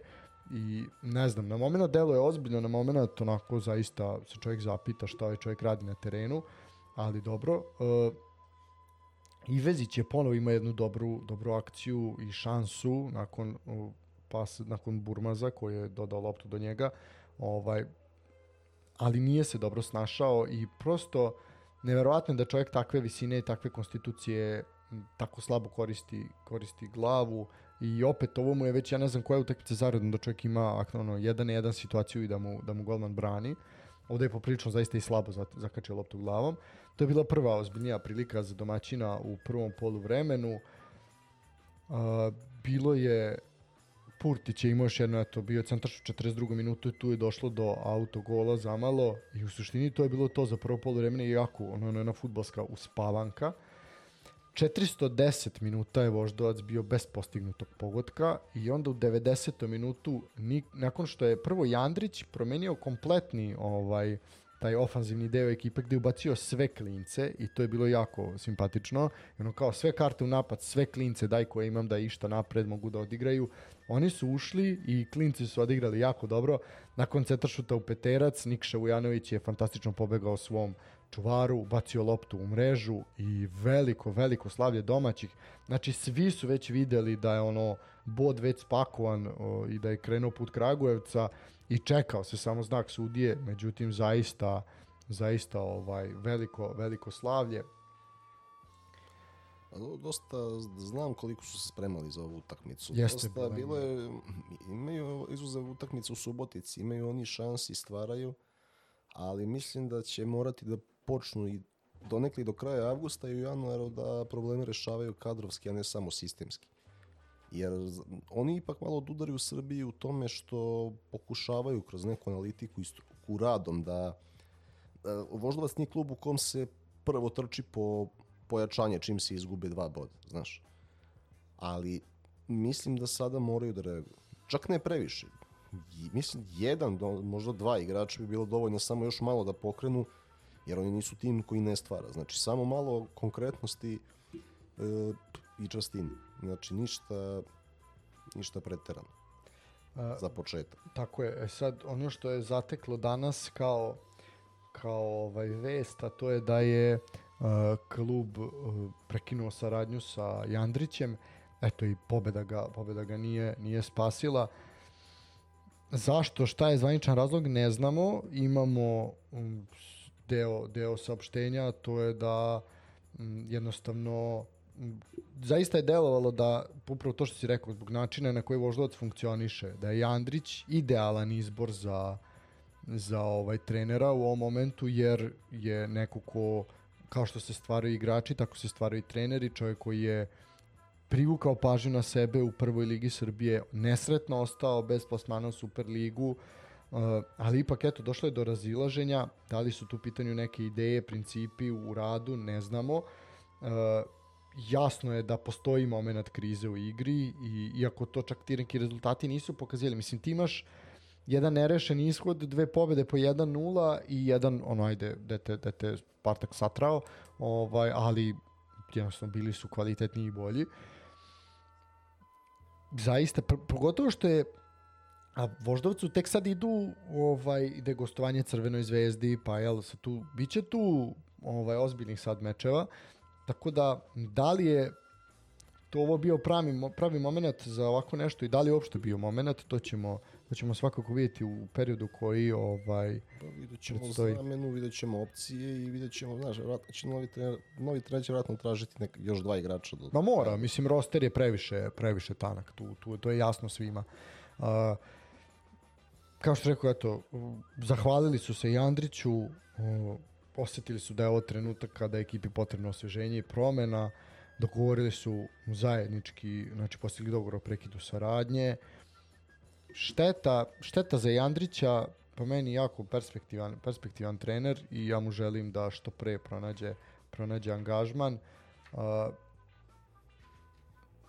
i ne znam, na moment delo je ozbiljno, na moment onako zaista se čovjek zapita šta ovaj čovjek radi na terenu, ali dobro. Uh, Ivezić je ponovo ima jednu dobru, dobru akciju i šansu nakon uh, pas nakon Burmaza koji je dodao loptu do njega, ovaj, ali nije se dobro snašao i prosto neverovatno je da čovjek takve visine i takve konstitucije tako slabo koristi, koristi glavu i opet ovo mu je već, ja ne znam koja utakmica zaredno da čovjek ima aktivno jedan jedan situaciju i da mu, da mu golman brani. Ovde je poprilično zaista i slabo zakačio loptu glavom. To je bila prva ozbiljnija prilika za domaćina u prvom polu vremenu. Uh, bilo je Purtić je imao još jedno, eto, bio centraš u 42. minutu i tu je došlo do autogola zamalo i u suštini to je bilo to za prvo vremena i jako, ono, ono jedna futbalska uspavanka. 410 minuta je Voždovac bio bez postignutog pogotka i onda u 90. minutu, nakon što je prvo Jandrić promenio kompletni ovaj taj ofanzivni deo ekipe gde je ubacio sve klince i to je bilo jako simpatično. I ono kao sve karte u napad, sve klince daj koje imam da išta napred mogu da odigraju. Oni su ušli i klinci su odigrali jako dobro. Nakon centaršuta u peterac, Nikša Vujanović je fantastično pobegao svom čuvaru, bacio loptu u mrežu i veliko, veliko slavlje domaćih. Znači, svi su već videli da je ono bod već spakovan o, i da je krenuo put Kragujevca i čekao se samo znak sudije, međutim zaista zaista ovaj veliko veliko slavlje. Pa dosta znam koliko su se spremali za ovu utakmicu. Jeste, dosta bilo je imaju izuzev utakmicu u Subotici, imaju oni šansi stvaraju, ali mislim da će morati da počnu i donekli do kraja avgusta i u januaru da probleme rešavaju kadrovski, a ne samo sistemski. Jer oni ipak malo odudaraju u Srbiji u tome što pokušavaju kroz neku analitiku i struku radom da, da Voždovac nije klub u kom se prvo trči po pojačanje čim se izgube dva boda, znaš. Ali mislim da sada moraju da reaguju. Čak ne previše. Mislim, jedan, možda dva igrača bi bilo dovoljno samo još malo da pokrenu, jer oni nisu tim koji ne stvara. Znači, samo malo konkretnosti e, i častini. Znači, ništa, ništa preterano. A, za početak. Tako je. E sad, ono što je zateklo danas kao, kao ovaj vest, a to je da je uh, klub uh, prekinuo saradnju sa Jandrićem. Eto i pobeda ga, pobeda ga nije, nije spasila. Zašto, šta je zvaničan razlog, ne znamo. Imamo um, deo, deo saopštenja, to je da um, jednostavno zaista je delovalo da, upravo to što si rekao, zbog načina na koji Voždovac funkcioniše, da je Andrić idealan izbor za, za ovaj trenera u ovom momentu, jer je neko ko, kao što se stvaraju igrači, tako se stvaraju i treneri, čovjek koji je privukao pažnju na sebe u prvoj ligi Srbije, nesretno ostao bez plasmana u Superligu, uh, ali ipak eto, došlo je do razilaženja, da li su tu pitanju neke ideje, principi u radu, ne znamo. Uh, jasno je da postoji moment krize u igri i iako to čak ti neki rezultati nisu pokazali, mislim ti imaš jedan nerešen ishod, dve pobede po 1-0 i jedan, ono, ajde, da te, da Spartak satrao, ovaj, ali jednostavno bili su kvalitetni i bolji. Zaista, pogotovo što je A Voždovcu tek sad idu ovaj ide gostovanje Crvenoj zvezdi, pa jel se tu biće tu ovaj ozbiljnih sad mečeva. Tako da, da li je to ovo bio pravi, pravi moment za ovako nešto i da li je uopšte bio moment, to ćemo, to ćemo svakako vidjeti u periodu koji ovaj, pa, vidjet ćemo predstoji. zamenu, vidjet ćemo opcije i vidjet ćemo, znaš, vratno će novi trener, novi trener će vratno tražiti nek, još dva igrača. Do... Ma mora, mislim, roster je previše, previše tanak, tu, tu, to je jasno svima. Uh, kao što rekao, eto, zahvalili su se i Andriću, o, osetili su da je ovo trenutak kada je ekipi potrebno osveženje i promena, dogovorili su zajednički, znači postigli dogovor o prekidu saradnje. Šteta, šteta za Jandrića, po meni jako perspektivan, perspektivan trener i ja mu želim da što pre pronađe, pronađe angažman. Uh,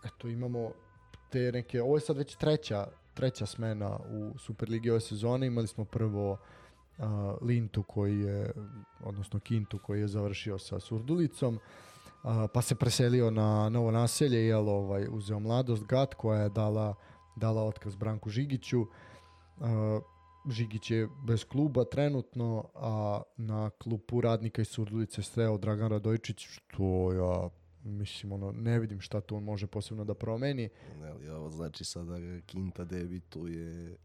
eto, imamo te neke, ovo je sad već treća, treća smena u Superligi ove sezone, imali smo prvo uh, Lintu koji je, odnosno Kintu koji je završio sa Surdulicom, uh, pa se preselio na novo naselje, jel, ovaj, uzeo mladost Gat koja je dala, dala otkaz Branku Žigiću, uh, Žigić je bez kluba trenutno, a na klupu radnika iz Surdulice sreo Dragan Radojčić, što ja mislim, ono, ne vidim šta tu on može posebno da promeni. Ne, ali ovo znači sada Kinta debituje...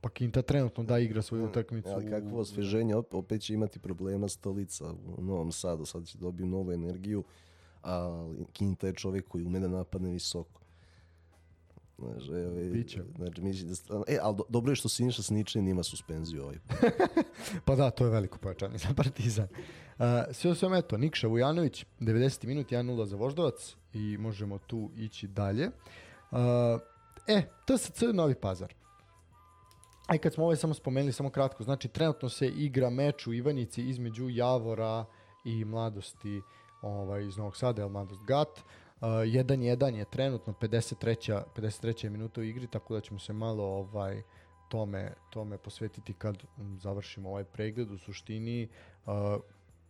Pa Kinta trenutno da igra svoju utakmicu. Ali kakvo osveženje, opet će imati problema stolica u Novom Sadu, sad će dobiti novu energiju, a Kinta je čovjek koji ume da napadne visoko. Znaš, e, Biće. Znači, mislim da stvarno, e, ali do, dobro je što Siniša Sničan ima suspenziju ovaj. pa da, to je veliko pojačanje za Partizan. Uh, sve o svem, eto, Nikša Vujanović, 90. minut, 1-0 za Voždovac i možemo tu ići dalje. Uh, e, TSC Novi Pazar. Aj kad smo ovaj samo spomenuli, samo kratko, znači trenutno se igra meč u Ivanjici između Javora i Mladosti ovaj, iz Novog Sada, ili Mladost Gat. 1-1 uh, je trenutno 53. 53. minuta u igri, tako da ćemo se malo ovaj tome tome posvetiti kad završimo ovaj pregled u suštini uh,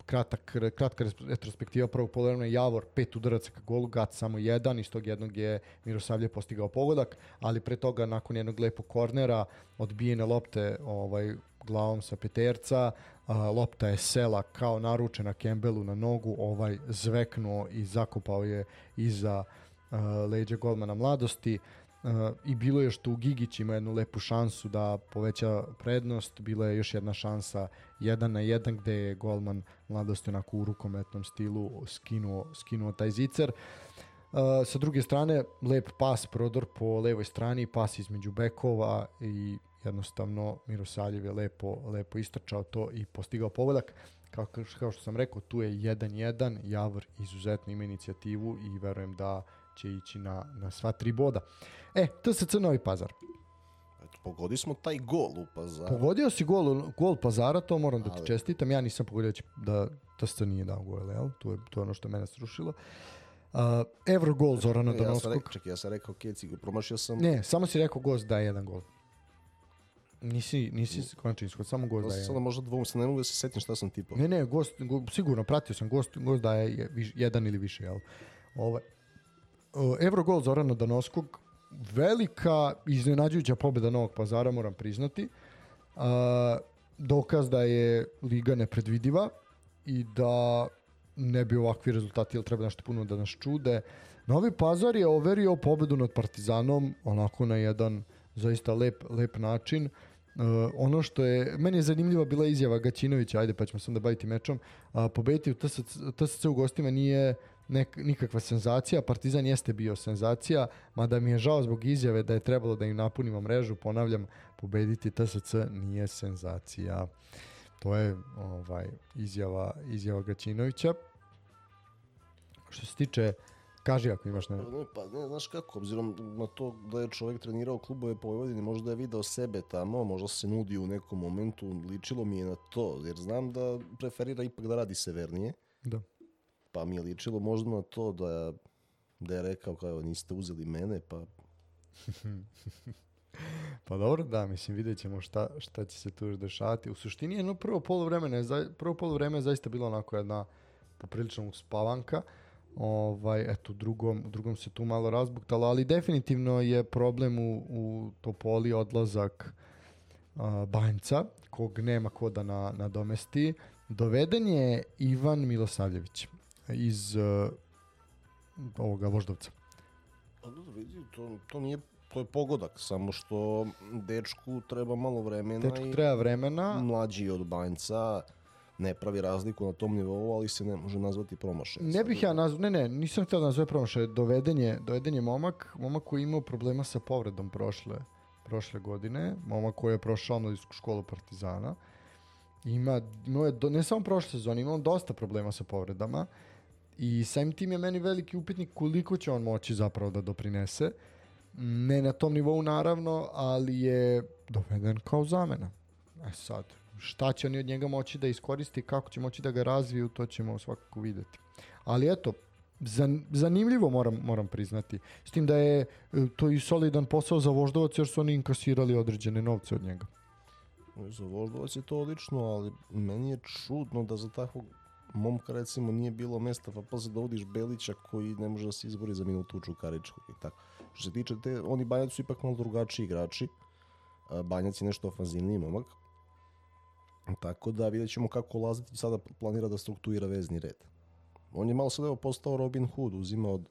kratak, kratka retrospektiva prvog polovremena Javor pet udaraca ka golu, Gat samo jedan, iz tog jednog je Mirosavlje postigao pogodak, ali pre toga nakon jednog lepog kornera odbijene lopte ovaj glavom sa peterca, a, lopta je sela kao naručena Kembelu na nogu, ovaj zveknuo i zakopao je iza a, leđa golmana mladosti. Uh, i bilo je što u Gigić ima jednu lepu šansu da poveća prednost, bila je još jedna šansa jedan na jedan gde je golman mladosti onako u rukometnom stilu skinuo, skinuo taj zicer. Uh, sa druge strane, lep pas, prodor po levoj strani, pas između bekova i jednostavno Mirosaljev je lepo, lepo istrčao to i postigao pogodak. Kao, kao što sam rekao, tu je 1-1, Javor izuzetno ima inicijativu i verujem da će ići na, na sva tri boda. E, TSC Novi Pazar. Eto, pogodi smo taj gol u Pazaru. Pogodio si gol, gol Pazara, to moram da ti čestitam. Ja nisam pogodio da TSC nije dao gol, jel? To je, to je ono što mene srušilo. Uh, Evro gol Zorana Donoskog. Ja sam rekao, čekaj, ja sam rekao Keci, promašio sam... Ne, samo si rekao gost da je jedan gol. Nisi, nisi konačno ishod, samo gost da je. Sada možda dvom se ne mogu da se setim šta sam tipao. Ne, ne, gost, go, sigurno, pratio sam, gost, gost da je jedan ili više, jel? Ovaj, Evrogol Zorana Danoskog, velika iznenađujuća pobjeda Novog pazara, moram priznati. Uh, dokaz da je liga nepredvidiva i da ne bi ovakvi rezultati ili treba nešto puno da nas čude. Novi Pazar je overio pobedu nad Partizanom onako na jedan zaista lep, lep način. Uh, ono što je, meni je zanimljiva bila izjava Gaćinovića, ajde pa ćemo se onda baviti mečom, uh, pobediti u TSC, TSC u gostima nije nek, nikakva senzacija, Partizan jeste bio senzacija, mada mi je žao zbog izjave da je trebalo da im napunimo mrežu, ponavljam, pobediti TSC nije senzacija. To je ovaj izjava izjava Gaćinovića. Što se tiče Kaži ako imaš ne. ne pa ne, znaš kako, obzirom na to da je čovjek trenirao klubove po Vojvodini, možda je video sebe tamo, možda se nudi u nekom momentu, ličilo mi je na to, jer znam da preferira ipak da radi severnije. Da. Pa mi je ličilo možda na to da, da je rekao kao niste uzeli mene, pa... pa dobro, da, mislim, vidjet ćemo šta, šta će se tu još dešavati. U suštini jedno prvo polovreme, prvo polovreme je zaista bilo onako jedna poprilično uspavanka. Ovaj, eto, drugom, drugom se tu malo razbuktalo, ali definitivno je problem u, u Topoli odlazak uh, Banjca, kog nema ko da na, nadomesti. Doveden je Ivan Milosavljević iz uh, ovoga Voždovca. Pa da, vidi, to, to nije to je pogodak, samo što dečku treba malo vremena. Dečku treba vremena. Mlađi od banjca, ne pravi razliku na tom nivou, ali se ne može nazvati promašaj. Ne bih ja nazvao, ne, ne, nisam htio da nazove promašaj, doveden je, doveden je momak, momak koji imao problema sa povredom prošle, prošle godine, momak koji je prošao mladinsku školu Partizana. Ima, imao je, do, ne samo prošle sezone, imao dosta problema sa povredama i samim tim je meni veliki upitnik koliko će on moći zapravo da doprinese. Ne na tom nivou naravno, ali je doveden kao zamena. E sad, šta će oni od njega moći da iskoristi, kako će moći da ga razviju, to ćemo svakako videti. Ali eto, zanimljivo moram, moram priznati. S tim da je e, to i solidan posao za voždovac jer su oni inkasirali određene novce od njega. Za voždovac je to odlično, ali meni je čudno da za takvog momka recimo nije bilo mesta pa posle dovodiš Belića koji ne može da se izbori za minutu u Čukaričkog i tako. Što se tiče te, oni Banjac su ipak malo drugačiji igrači. Banjac je nešto ofanzivniji momak. Tako da vidjet ćemo kako Lazetić sada planira da struktuira vezni red. On je malo sad evo postao Robin Hood, uzima od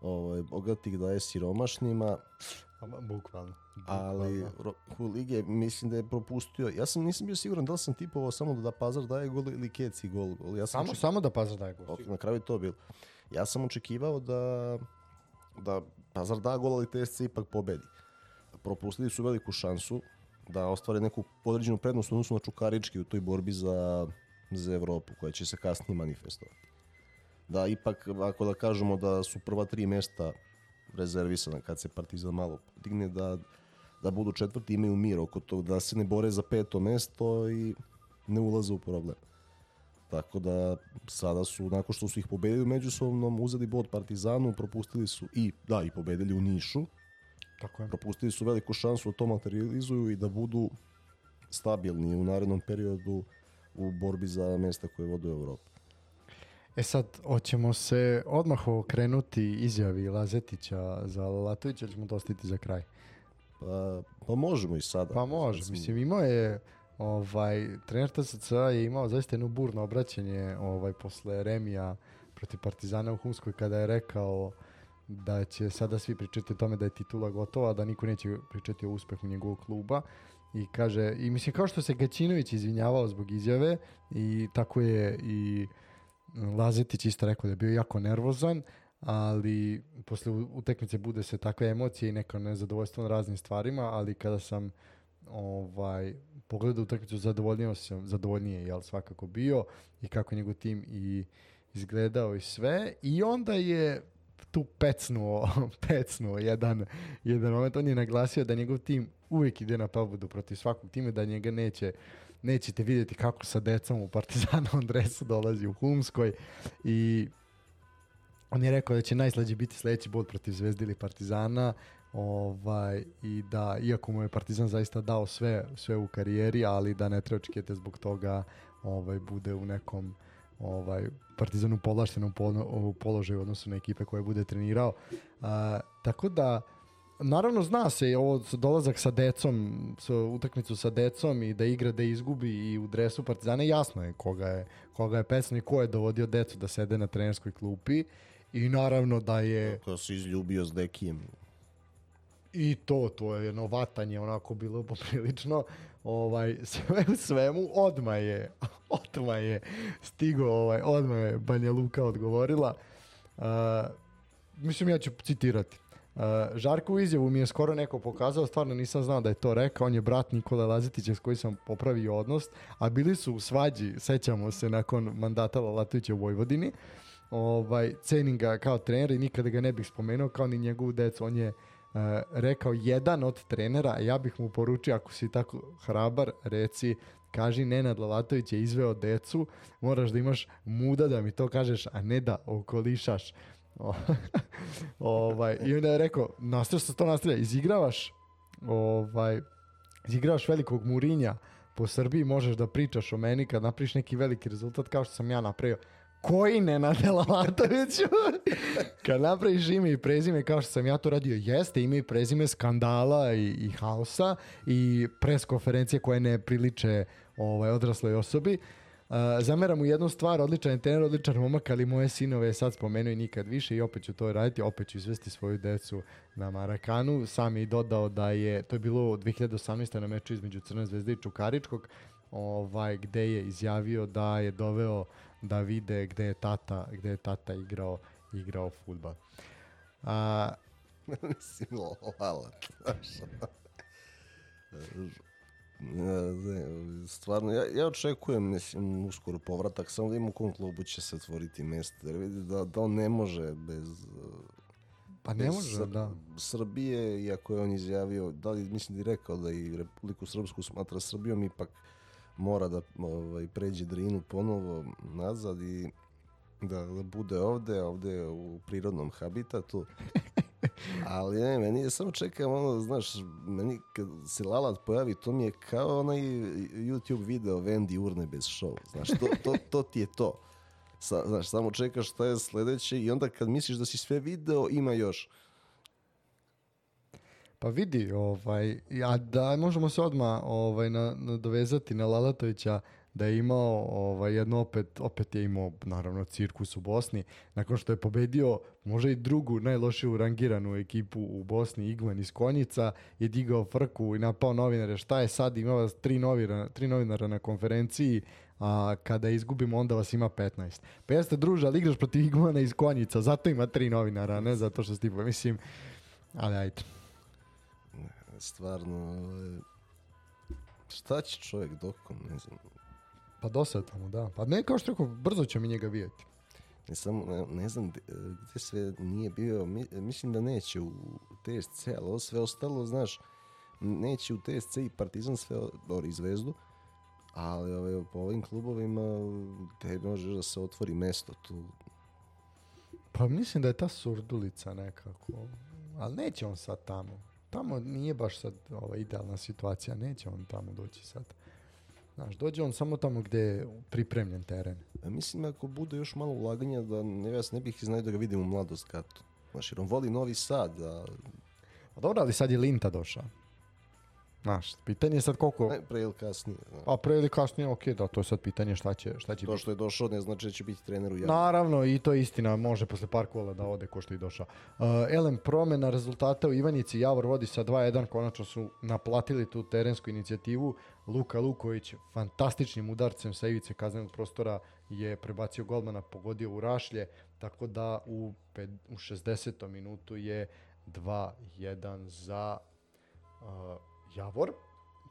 ovaj, bogatih daje siromašnima. Bukvalno. Ali u lige mislim da je propustio. Ja sam nisam bio siguran da li sam tipovao samo da Pazar daje gol ili Keci gol. gol. Ja sam samo, oček... samo da Pazar daje gol. na kraju je to bilo. Ja sam očekivao da, da Pazar da gol, ali TSC ipak pobedi. Propustili su veliku šansu da ostvare neku određenu prednost u odnosu na Čukarički u toj borbi za, za Evropu, koja će se kasnije manifestovati da ipak, ako da kažemo da su prva tri mesta rezervisana kad se Partizan malo digne, da, da budu četvrti imaju mir oko tog, da se ne bore za peto mesto i ne ulaze u problem. Tako da sada su, nakon što su ih pobedili međusobnom, uzeli bod Partizanu, propustili su i, da, i pobedili u Nišu. Tako je. Propustili su veliku šansu da to materializuju i da budu stabilni u narednom periodu u borbi za mesta koje vode u Evropu. E sad, hoćemo se odmah okrenuti izjavi Lazetića za Latovića, ćemo to ostiti za kraj? Pa, pa možemo i sada. Pa može, mislim imao je ovaj, trener TSC je imao zaista jedno burno obraćanje ovaj, posle Remija protiv Partizana u Humskoj kada je rekao da će sada svi pričati o tome da je titula gotova, da niko neće pričati o uspehu njegovog kluba i kaže, i mislim kao što se Gaćinović izvinjavao zbog izjave i tako je i Lazetić isto rekao da je bio jako nervozan, ali posle utekmice bude se takve emocije i neko nezadovoljstvo na raznim stvarima, ali kada sam ovaj pogledao utakmicu zadovoljnije sam zadovoljnije jel svakako bio i kako njegov tim i izgledao i sve i onda je tu pecnuo, pecnuo jedan, jedan moment. On je naglasio da njegov tim uvijek ide na pobedu protiv svakog tima, da njega neće nećete vidjeti kako sa decom u Partizanovom dresu dolazi u Humskoj i on je rekao da će najslađi biti sledeći bod protiv Zvezde ili Partizana ovaj, i da iako mu je Partizan zaista dao sve, sve u karijeri, ali da ne treba očekivati zbog toga ovaj, bude u nekom ovaj, Partizanu povlaštenom položaju u odnosu na ekipe koje bude trenirao. A, tako da naravno zna se i ovo dolazak sa decom, sa utakmicu sa decom i da igra da izgubi i u dresu Partizana jasno je koga je, koga je pesno i ko je dovodio decu da sede na trenerskoj klupi i naravno da je... Ko si izljubio s Dekijem. I to, to je jedno vatanje onako bilo poprilično. Ovaj, sve u svemu, odma je, odma je stigo, ovaj, odma je Banja Luka odgovorila. Uh, mislim, ja ću citirati. Uh, Žarko u izjavu mi je skoro neko pokazao, stvarno nisam znao da je to rekao, on je brat Nikola Lazetića s koji sam popravio odnos, a bili su u svađi, sećamo se, nakon mandata Lalatovića u Vojvodini. Ovaj, cenim ga kao trener i nikada ga ne bih spomenuo kao ni njegovu decu. On je uh, rekao jedan od trenera, ja bih mu poručio ako si tako hrabar, reci kaži Nenad Lalatović je izveo decu, moraš da imaš muda da mi to kažeš, a ne da okolišaš ovaj, I onda je rekao, nastavlja se to nastavlja, izigravaš ovaj, izigravaš velikog Murinja po Srbiji, možeš da pričaš o meni kad napriš neki veliki rezultat kao što sam ja napravio. Koji ne na Delavatoviću? kad napraviš ime i prezime kao što sam ja to radio, jeste ime i prezime skandala i, i haosa i pres konferencije koje ne priliče ovaj, odrasloj osobi. Uh, zameram mu jednu stvar, odličan je trener, odličan momak, ali moje sinove je sad spomenuo i nikad više i opet ću to raditi, opet ću izvesti svoju decu na Marakanu. Sam je dodao da je, to je bilo 2018. na meču između Crne zvezde i Čukaričkog, ovaj, gde je izjavio da je doveo da vide gde je tata, gde je tata igrao, igrao futbal. A, Mislim, hvala. Stvarno, ja, ja očekujem, mislim, uskoro povratak, samo da im u kom klubu će se otvoriti mjesto, jer vidi da, da on ne može bez... Pa ne može, Sr da. Srbije, iako je on izjavio, da li mislim da rekao da i Republiku Srpsku smatra Srbijom, ipak mora da ovaj, pređe Drinu ponovo nazad i da, da bude ovde, ovde u prirodnom habitatu. Ali ne, meni je samo čekam ono, znaš, meni kad se Lalat pojavi, to mi je kao onaj YouTube video Vendi urne bez show. Znaš, to, to, to ti je to. Sa, znaš, samo čekaš šta je sledeće i onda kad misliš da si sve video, ima još. Pa vidi, ovaj, a da možemo se odmah ovaj, na, na dovezati na Lalatovića da je imao ovaj, jedno opet, opet je imao naravno cirkus u Bosni, nakon što je pobedio možda i drugu najlošiju rangiranu ekipu u Bosni, Igman iz Konjica, je digao frku i napao novinare, šta je sad, imao tri, novinara, tri novinara na konferenciji, a kada izgubimo onda vas ima 15. Pa jeste druže, ali igraš protiv Igmana iz Konjica, zato ima tri novinara, ne zato što stipa, mislim, ali ajde. Stvarno, ovaj, šta će čovjek dokom, ne znam, Pa dosadno mu, da. Pa ne, kao što rekao, brzo će mi njega vidjeti. Ne, samo, ne, ne znam gdje sve nije bio, mi, mislim da neće u TSC, ali ovo sve ostalo, znaš, neće u TSC i Partizan sve, dobro, i Zvezdu, ali ove, ovaj, po ovim klubovima te može da se otvori mesto tu. Pa mislim da je ta surdulica nekako, ali neće on sad tamo. Tamo nije baš sad ova idealna situacija, neće on tamo doći sad. Znaš, dođe on samo tamo gde je pripremljen teren. A mislim, ako bude još malo ulaganja, da ne, ja ne bih iznajdo da ga vidim u mladost katu. Znaš, jer on voli Novi Sad. A... a dobro, ali sad je Linta došao. Znaš, pitanje je sad koliko... Ne, pre ili kasnije. Da. A pre ili kasnije, ok, da, to je sad pitanje šta će, šta će To što je došao ne znači da će biti trener u javnom. Naravno, i to je istina, može posle par kola da ode ko što je došao. Uh, Elem, promena rezultata u Ivanjici, Javor vodi sa 2-1, konačno su naplatili tu terensku inicijativu. Luka Luković fantastičnim udarcem sa ivice kaznenog prostora je prebacio golmana, pogodio u rašlje, tako da u, ped, u 60. minutu je 2-1 za uh, Javor.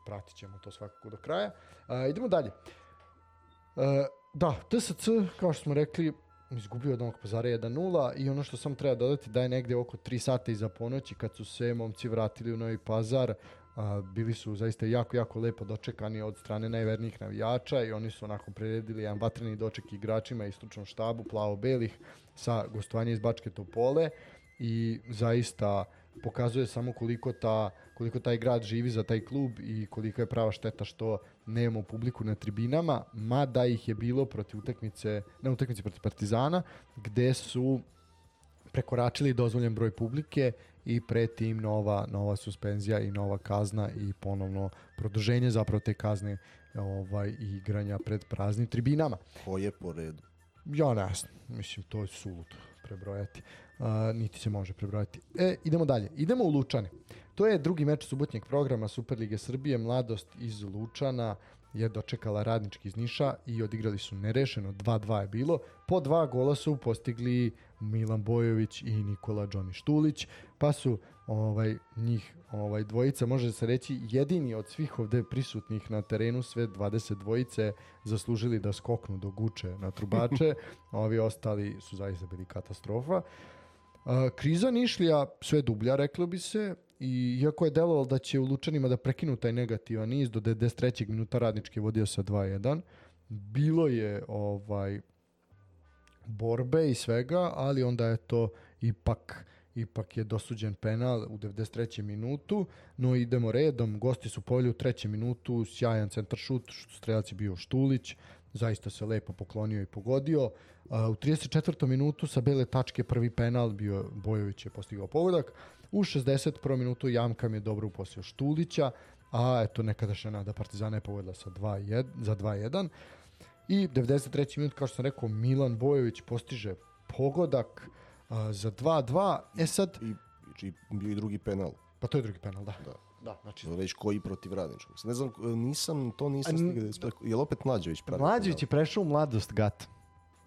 Pratit ćemo to svakako do kraja. Uh, idemo dalje. Uh, da, TSC, kao što smo rekli, izgubio od Novog pazara 1-0 i ono što sam treba dodati da je negde oko 3 sata iza ponoći kad su se momci vratili u Novi pazar, a, bili su zaista jako, jako lepo dočekani od strane najvernijih navijača i oni su onako priredili jedan vatreni doček igračima i stručnom štabu plavo-belih sa gostovanja iz Bačke Topole i zaista pokazuje samo koliko ta koliko taj grad živi za taj klub i koliko je prava šteta što nemamo publiku na tribinama, mada ih je bilo protiv utakmice, na utakmici protiv Partizana, gde su prekoračili dozvoljen broj publike i pre tim nova, nova suspenzija i nova kazna i ponovno produženje zapravo te kazne ovaj, igranja pred praznim tribinama. Ko je po redu? Ja ne znam, mislim to je suludo prebrojati. Uh, niti se može prebrojati. E, idemo dalje. Idemo u Lučane. To je drugi meč subotnjeg programa Superlige Srbije. Mladost iz Lučana je dočekala radnički iz Niša i odigrali su nerešeno. 2-2 je bilo. Po dva gola su postigli Milan Bojović i Nikola Đoni Štulić, pa su ovaj njih ovaj dvojica može se reći jedini od svih ovde prisutnih na terenu sve 20 dvojice zaslužili da skoknu do guče na trubače, a ovi ostali su zaista bili katastrofa. A, kriza Nišlija sve dublja, reklo bi se, i iako je delovalo da će u Lučanima da prekinu taj negativan niz do 93. minuta radnički vodio sa 2-1, bilo je ovaj borbe i svega, ali onda je to ipak ipak je dosuđen penal u 93. minutu, no idemo redom, gosti su poveli u trećem minutu, sjajan centar šut, strelac je bio Štulić, zaista se lepo poklonio i pogodio. u 34. minutu sa bele tačke prvi penal bio Bojović je postigao pogodak. U 61. minutu Jamkam je dobro uposlio Štulića, a eto nekadašnja nada Partizana je povedla sa 2 za 2-1. I 93. minut, kao što sam rekao, Milan Bojović postiže pogodak za 2-2. E sad... I, i bio i drugi penal. Pa to je drugi penal, da. Da. Da, znači... Već koji protiv radničkog. Ne znam, nisam, to nisam stigao. Je li opet Mlađević pravi? Mlađević je prešao u mladost GAT.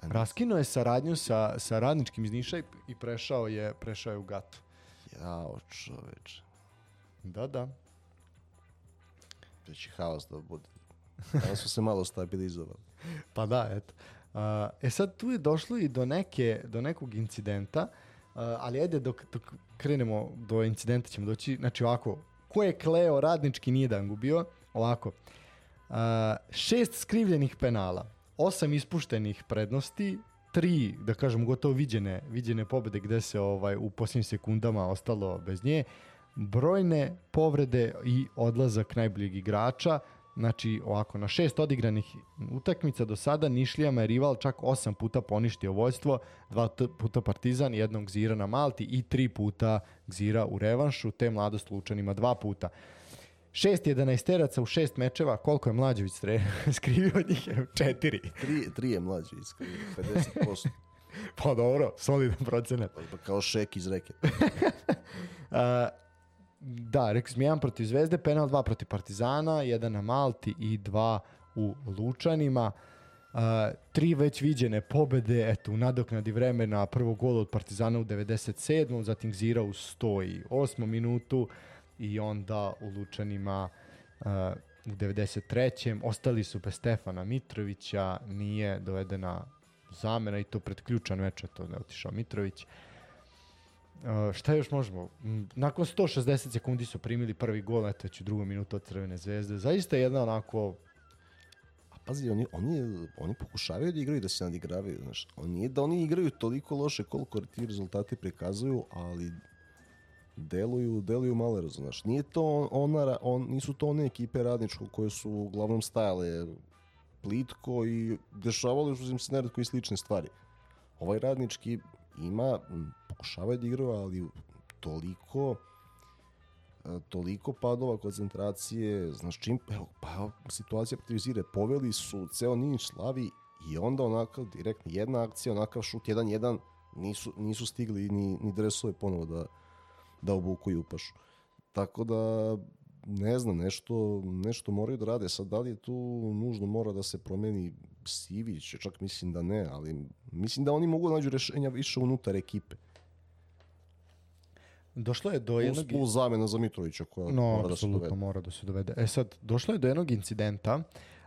Raskinuo je saradnju sa, sa radničkim iz Niša i, i prešao je, prešao je u GAT. Jao, čoveče. Da, da. Da će haos da bude. Danas su se malo stabilizovali. pa da, eto. Uh, e sad tu je došlo i do, neke, do nekog incidenta, uh, ali ajde dok, dok krenemo do incidenta ćemo doći, znači ovako, ko je kleo radnički nije dan gubio, ovako, uh, šest skrivljenih penala, osam ispuštenih prednosti, tri, da kažem, gotovo viđene, viđene pobede gde se ovaj u posljednjim sekundama ostalo bez nje, brojne povrede i odlazak najboljeg igrača, Znači, ovako, na šest odigranih utakmica do sada Nišlijama je rival čak osam puta poništio vojstvo, dva puta Partizan, jednog Gzira na Malti i tri puta Gzira u revanšu, te mladost Lučanima dva puta. Šest jedanajsteraca u šest mečeva, koliko je Mlađević skrivio od njih? Četiri. Tri, tri je Mlađević skrivio, 50%. pa dobro, solidan procenat. Pa kao šek iz reke. Da, rekli smo jedan protiv Zvezde, penal dva protiv Partizana, jedan na Malti i dva u Lučanima. Uh, tri već viđene pobede, eto, u nadoknadi vremena, prvo gol od Partizana u 97. Zatim Zira u 108. minutu i onda u Lučanima uh, u 93. Ostali su bez Stefana Mitrovića, nije dovedena zamena i to pred ključan meč, to ne otišao Mitrović. Uh, Uh, šta još možemo? Nakon 160 sekundi su primili prvi gol, eto u drugom minutu od Crvene zvezde. Zaista jedna onako... A pazi, oni, oni, oni pokušavaju da igraju da se nadigravaju. Znaš. On nije da oni igraju toliko loše koliko ti rezultati prikazuju, ali deluju, deluju malo razumeš. Nije to ona, on, nisu to one ekipe radničko koje su uglavnom stajale plitko i dešavali su im se neredko i slične stvari. Ovaj radnički ima, pokušavaju da igraju, ali toliko e, toliko padova koncentracije, znaš čim, evo, pa situacija protiv Zire, poveli su ceo niš slavi i onda onakav direktno jedna akcija, onakav šut, jedan, jedan, nisu, nisu stigli ni, ni dresove ponovo da, da obuku i upašu. Tako da, ne znam, nešto, nešto moraju da rade. Sad, da li je tu nužno mora da se promeni Sivić, čak mislim da ne, ali mislim da oni mogu da nađu rešenja više unutar ekipe. Došlo je do jednog... Plus zamena za Mitrovića koja no, mora da se dovede. mora da se dovede. E sad, došlo je do jednog incidenta,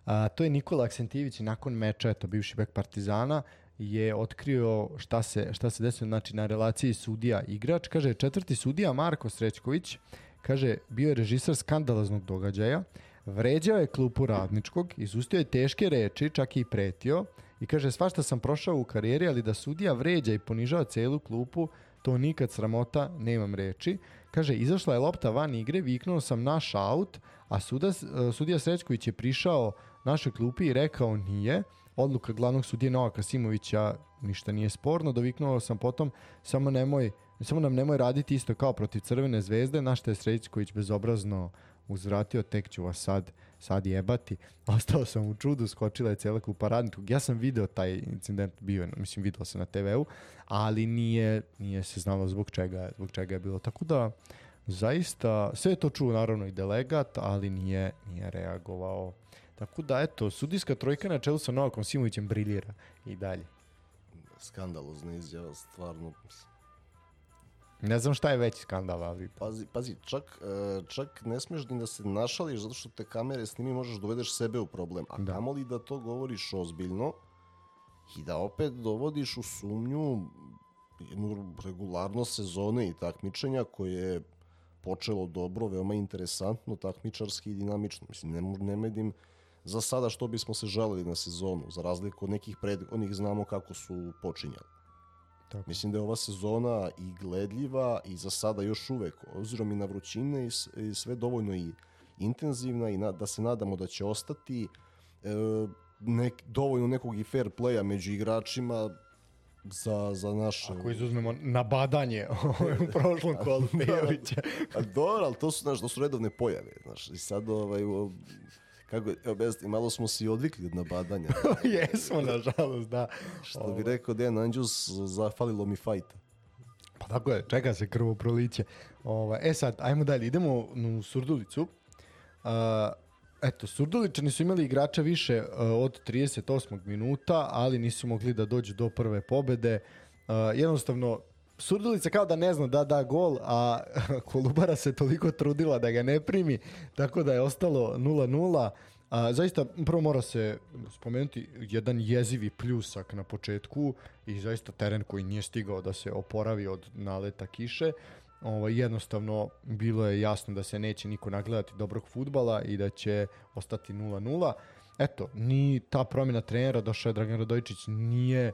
a, to je Nikola Aksentijević nakon meča, eto, bivši bek Partizana, je otkrio šta se, šta se desilo znači, na relaciji sudija-igrač. Kaže, četvrti sudija Marko Srećković, kaže, bio je režisar skandalaznog događaja, vređao je klupu radničkog, izustio je teške reči, čak i pretio, i kaže, svašta sam prošao u karijeri, ali da sudija vređa i ponižava celu klupu, to nikad sramota, nemam reči. Kaže, izašla je lopta van igre, viknuo sam naš aut, a suda, sudija Srećković je prišao našoj klupi i rekao nije. Odluka glavnog sudije Novaka Simovića ništa nije sporno, doviknuo sam potom, samo nemoj samo nam nemoj raditi isto kao protiv Crvene zvezde, na što je Srećković bezobrazno uzvratio, tek ću vas sad, sad jebati. Ostao sam u čudu, skočila je cijela kupa radnikog. Ja sam video taj incident, bio, mislim, video se na TV-u, ali nije, nije se znalo zbog čega, zbog čega je bilo. Tako da, zaista, sve je to čuo naravno i delegat, ali nije, nije reagovao. Tako da, eto, sudijska trojka na čelu sa Novakom Simovićem briljira i dalje. Skandalozna izjava, stvarno. Ne znam šta je veći skandal, ali... Pazi, pazi čak, e, čak ne smeš ni da se našališ zato što te kamere snimi možeš da dovedeš sebe u problem. A da. kamoli da to govoriš ozbiljno i da opet dovodiš u sumnju jednu regularno sezone i takmičenja koje je počelo dobro, veoma interesantno, takmičarski i dinamično. Mislim, ne, ne medim za sada što bismo se želeli na sezonu, za razliku od nekih prethodnih znamo kako su počinjali. Tako. Mislim da je ova sezona i gledljiva i za sada još uvek, obzirom i na vrućine i, i sve dovoljno i intenzivna i na, da se nadamo da će ostati e, nek, dovoljno nekog i fair playa među igračima za, za naše... Ako izuzmemo nabadanje u prošlom kolu Pejovića. a dobro, ali to su, znaš, to su redovne pojave, znaš, i sad ovaj, kako, evo, bez, malo smo se i odvikli od nabadanja. Jesmo, nažalost, da. Što bi rekao Dejan Anđus, zafalilo mi fajta. Pa tako je, čeka se krvo proliće. Ova, e sad, ajmo dalje, idemo u Surdulicu. Uh, eto, Surduličani su imali igrača više uh, od 38. minuta, ali nisu mogli da dođu do prve pobede. Uh, jednostavno, Surdulica kao da ne zna da da gol, a Kolubara se toliko trudila da ga ne primi, tako da je ostalo 0-0. A, zaista, prvo mora se spomenuti jedan jezivi pljusak na početku i zaista teren koji nije stigao da se oporavi od naleta kiše. Ovo, jednostavno, bilo je jasno da se neće niko nagledati dobrog futbala i da će ostati 0-0. Eto, ni ta promjena trenera, došao je Dragan Radojičić, nije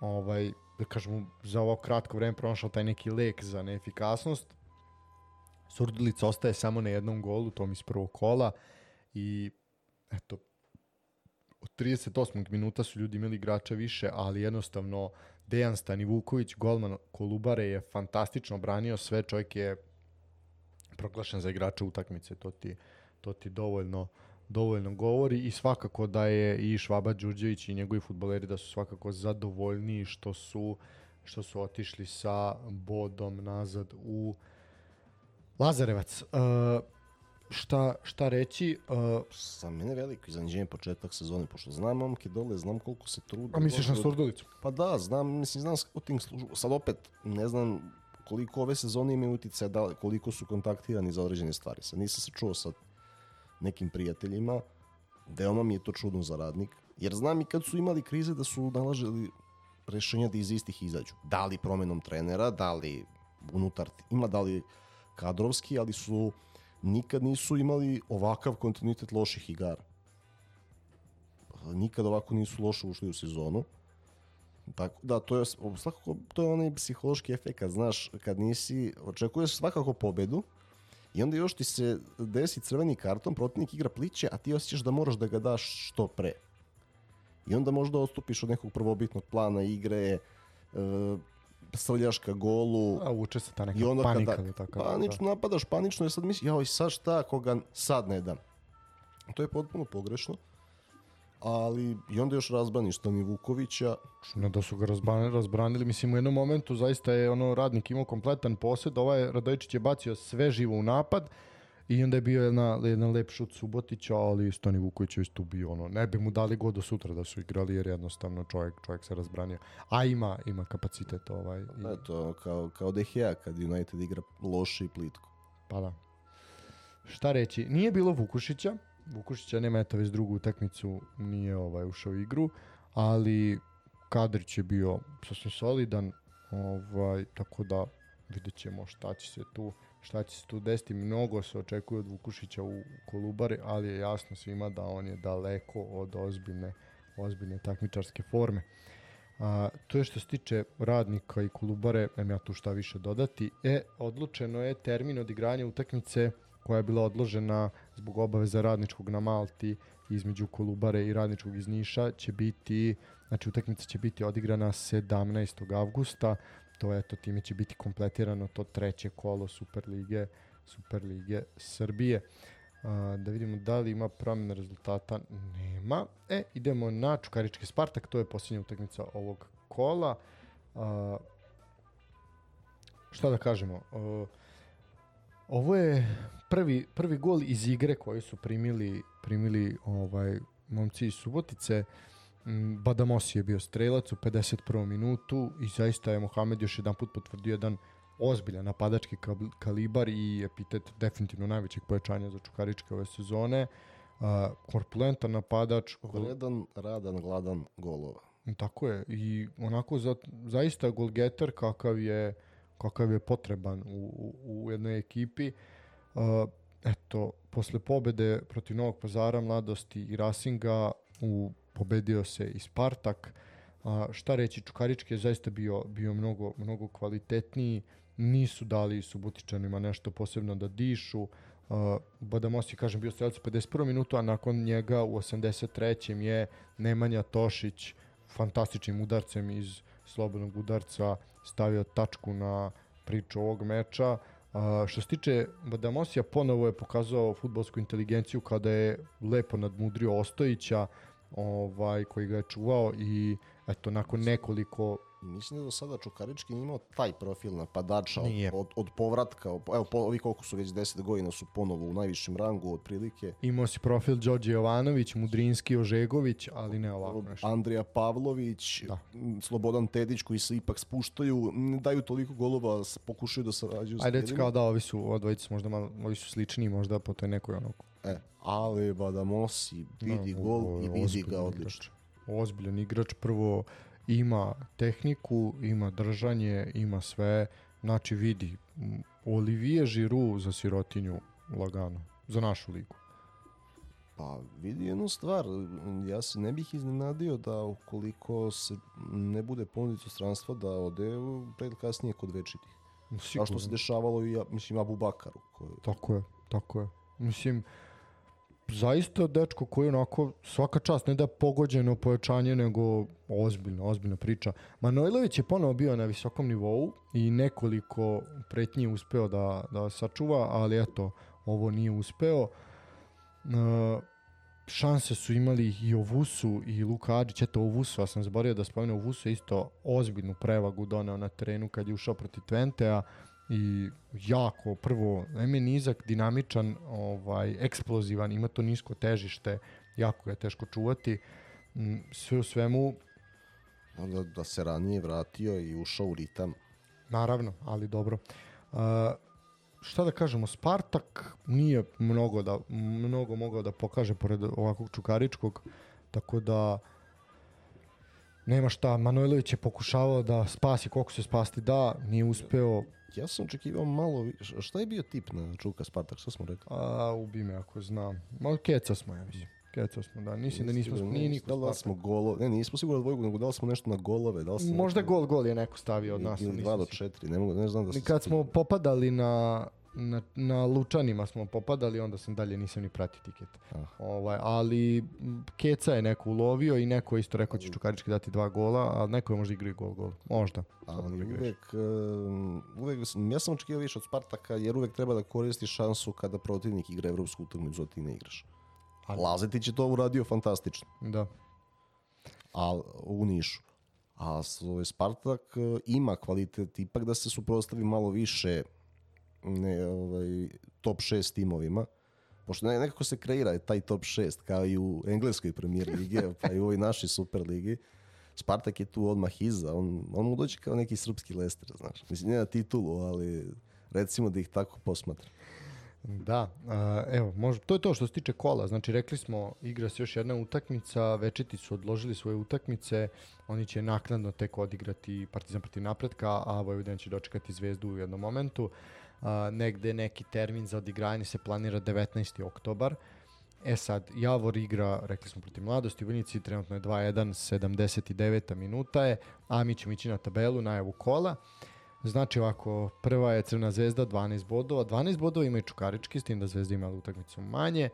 ovaj, da kažemo, za ovo kratko vreme pronašao taj neki lek za neefikasnost. Surdulica ostaje samo na jednom golu, tom iz prvog kola i eto, od 38. minuta su ljudi imali igrača više, ali jednostavno Dejan Stanivuković, golman Kolubare, je fantastično branio sve, čovjek je proglašen za igrača utakmice, to ti, to ti dovoljno dovoljno govori i svakako da je i Švaba Đurđević i njegovi futboleri da su svakako zadovoljniji što su što su otišli sa bodom nazad u Lazarevac. Uh, šta, šta reći? Uh, Sa mene veliko iznenađenje početak sezone, pošto znam momke dole, znam koliko se trude. A misliš na Surdulicu? Pa da, znam, mislim, znam scouting službu. Sad opet, ne znam koliko ove sezone imaju utice, da, koliko su kontaktirani za određene stvari. Sad nisam se čuo sa nekim prijateljima, veoma mi je to čudno za radnik, jer znam i kad su imali krize da su nalažili rešenja da iz istih izađu. Da li promenom trenera, da li unutar ima, da li kadrovski, ali su nikad nisu imali ovakav kontinuitet loših igara. Nikad ovako nisu loše ušli u sezonu. Tako da, to je, svakako, to je onaj psihološki efekt, znaš, kad nisi, očekuješ svakako pobedu, i onda još ti se desi crveni karton, protivnik igra pliće, a ti osjećaš da moraš da ga daš što pre. I onda možda odstupiš od nekog prvobitnog plana igre, e, srljaš ka golu. A uče se ta neka i onda panika. Kada, tako, panično da. napadaš, panično, jer sad misliš, jao i sad šta ako ga sad ne dam. To je potpuno pogrešno. Ali i onda još razbraniš Stani Vukovića. Ne da su ga razbranili, razbranili, mislim u jednom momentu zaista je ono radnik imao kompletan posed, ovaj Radojičić je bacio sve živo u napad, I onda je bio jedna, jedna lep šut Subotića, ali Stani Vuković je tu bio ono, ne bi mu dali god do sutra da su igrali jer jednostavno čovjek, čovjek se razbranio. A ima, ima kapacitet ovaj. I... Eto, kao, kao De Gea kad United igra loše i plitko. Pa da. Šta reći, nije bilo Vukušića, Vukušića nema eto već drugu utakmicu, nije ovaj ušao u igru, ali Kadrić je bio sasvim solidan, ovaj, tako da vidjet ćemo šta će se tu šta će se tu desiti. Mnogo se očekuje od Vukušića u Kolubari, ali je jasno svima da on je daleko od ozbiljne, ozbiljne takmičarske forme. A, to je što se tiče radnika i Kolubare, em ja tu šta više dodati. E, odlučeno je termin odigranja utakmice koja je bila odložena zbog obaveza radničkog na Malti između Kolubare i radničkog iz Niša će biti, znači utakmica će biti odigrana 17. avgusta to eto time će biti kompletirano to treće kolo Superlige Superlige Srbije. A, da vidimo da li ima promjena rezultata. Nema. E, idemo na Čukarički Spartak, to je posljednja utakmica ovog kola. A, šta da kažemo? A, ovo je prvi, prvi gol iz igre koji su primili, primili ovaj momci iz Subotice. Mm, Badamosi je bio strelac u 51. minutu i zaista je Mohamed još jedan put potvrdio jedan ozbiljan napadački kalibar i epitet definitivno najvećeg pojačanja za Čukaričke ove sezone. Uh, korpulentan napadač. Vredan, radan, gladan golova. Tako je. I onako za, zaista golgeter kakav je, kakav je potreban u, u, u jednoj ekipi. Uh, eto, posle pobede protiv Novog pazara, mladosti i Rasinga u pobedio se i Spartak. A, šta reći, Čukarički je zaista bio, bio mnogo, mnogo kvalitetniji, nisu dali Subotičanima nešto posebno da dišu. Uh, Badamos je, kažem, bio strelac u 51. minutu, a nakon njega u 83. je Nemanja Tošić fantastičnim udarcem iz slobodnog udarca stavio tačku na priču ovog meča. Uh, što se tiče Badamosija, ponovo je pokazao futbolsku inteligenciju kada je lepo nadmudrio Ostojića, ovaj, koji ga je čuvao i eto, nakon nekoliko mislim da do sada Čukarički imao taj profil napadača od, od, od povratka. Evo, po, ovi koliko su već 10 godina su ponovo u najvišem rangu otprilike. Imao si profil Đorđe Jovanović, Mudrinski, Ožegović, ali ne ovako nešto. Andrija Pavlović, da. Slobodan Tedić koji se ipak spuštaju, ne daju toliko golova, pokušaju da sarađuju Ajde, reći kao da ovi su, odvojice možda malo, ovi su slični možda po toj nekoj onako. E, ali Badamosi vidi no, gol i vidi ga odlično. Ozbiljan igrač, prvo ima tehniku, ima držanje, ima sve. Znači vidi, Olivier Giroud za sirotinju lagano, za našu ligu. Pa vidi jednu stvar, ja se ne bih iznenadio da ukoliko se ne bude ponuditi stranstva da ode pred kasnije kod večitih. Sigurno. Kao što se dešavalo i, ja, mislim, Abu Bakaru. Koji... Tako je, tako je. Mislim, zaista dečko koji onako svaka čast ne da pogođeno pojačanje nego ozbiljno, ozbiljna priča. Manojlović je ponovo bio na visokom nivou i nekoliko pretnji uspeo da, da sačuva, ali eto, ovo nije uspeo. E, šanse su imali i Ovusu i Luka Adžić, eto Ovusu, ja sam zaboravio da spomenu Ovusu isto ozbiljnu prevagu doneo na terenu kad je ušao protiv Twentea, i jako prvo eme nizak, dinamičan, ovaj eksplozivan, ima to nisko težište, jako je teško čuvati. Mm, sve u svemu da, da se ranije vratio i ušao u ritam. Naravno, ali dobro. Uh, šta da kažemo, Spartak nije mnogo da mnogo mogao da pokaže pored ovakvog Čukaričkog, tako da nema šta, Manojlović je pokušavao da spasi koliko se spasti da, nije uspeo, Ja sam očekivao malo, šta je bio tip na Čuka Spartak, šta smo rekli? A, ubi me ako znam. Malo keca smo, ja mislim. Keca smo, da. Nisam da nismo, nije niko Da li smo golo, ne, nismo sigurno dvojgu, nego da li smo nešto na golove. Da li smo Možda neko, gol, gol je neko stavio od nas. Ili 2 do 4, ne, mogu, ne znam da se... Kad smo popadali na, na, na Lučanima smo popadali, onda sam dalje nisam ni pratio tiket. Ah. Ovaj, ali Keca je neko ulovio i neko isto rekao će Čukarički dati dva gola, ali neko je možda igrao gol gol. Možda. Ali uvek, uvek, ja sam očekivao više od Spartaka, jer uvek treba da koristi šansu kada protivnik igra evropsku utakmicu, a ti ne igraš. Ali... Lazetić je to uradio fantastično. Da. A u Nišu. A Spartak e, ima kvalitet ipak da se suprostavi malo više ne, ovaj, top 6 timovima, pošto ne, nekako se kreira taj top 6 kao i u engleskoj premier ligi, pa i u ovoj našoj super ligi. Spartak je tu odmah iza, on, on mu dođe kao neki srpski Lester, znaš. Mislim, ne na titulu, ali recimo da ih tako posmatra. Da, evo, možda, to je to što se tiče kola. Znači, rekli smo, igra se još jedna utakmica, Večiti su odložili svoje utakmice, oni će naknadno tek odigrati Partizan protiv napretka, a Vojvodina će dočekati Zvezdu u jednom momentu a, negde neki termin za odigranje se planira 19. oktobar. E sad, Javor igra, rekli smo, protiv mladosti, u Vinici trenutno je 2-1, 79. minuta je, a mi ćemo ići na tabelu, najavu kola. Znači ovako, prva je Crvena zvezda, 12 bodova, 12 bodova ima i Čukarički, s tim da zvezda ima utakmicu manje.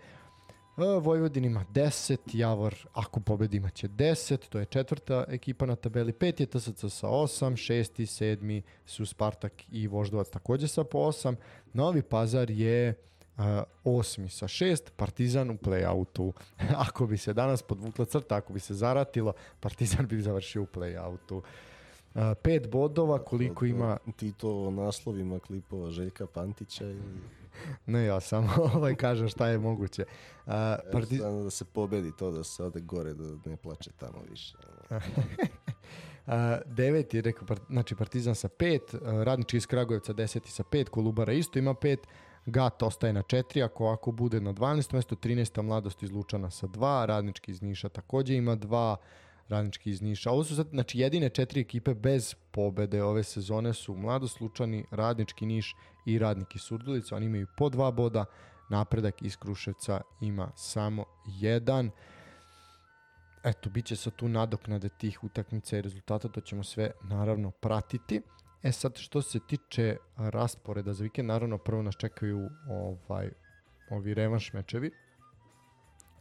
E, Vojvodin ima 10, Javor ako pobedi imaće 10, to je četvrta ekipa na tabeli, 5 je TSC sa 8, 6 i 7 su Spartak i Voždovac takođe sa po 8, Novi Pazar je uh, osmi sa 6, Partizan u play-outu. ako bi se danas podvukla crta, ako bi se zaratilo, Partizan bi završio u play-outu. Uh, pet bodova, koliko ima... Ti to naslovima klipova Željka Pantića ili... Ne, ja samo ovaj kažem šta je moguće. Uh, parti... da se pobedi to, da se ode gore, da ne plače tamo više. uh, devet je rekao, part, znači Partizan sa pet, uh, Radnički iz Kragujevca deseti sa pet, Kolubara isto ima pet, Gat ostaje na 4, ako ako bude na 12. mesto, 13. mladost iz Lučana sa 2, Radnički iz Niša takođe ima 2, Radnički iz Niša. Ovo su sad, znači jedine četiri ekipe bez pobede ove sezone su Mladost Lučani, Radnički Niš i Radniki Surdulica. Oni imaju po dva boda, napredak iz Kruševca ima samo jedan. Eto, bit će sa tu nadoknade tih utakmica i rezultata, to ćemo sve naravno pratiti. E sad, što se tiče rasporeda za vikend, naravno prvo nas čekaju ovaj, ovi revanš mečevi,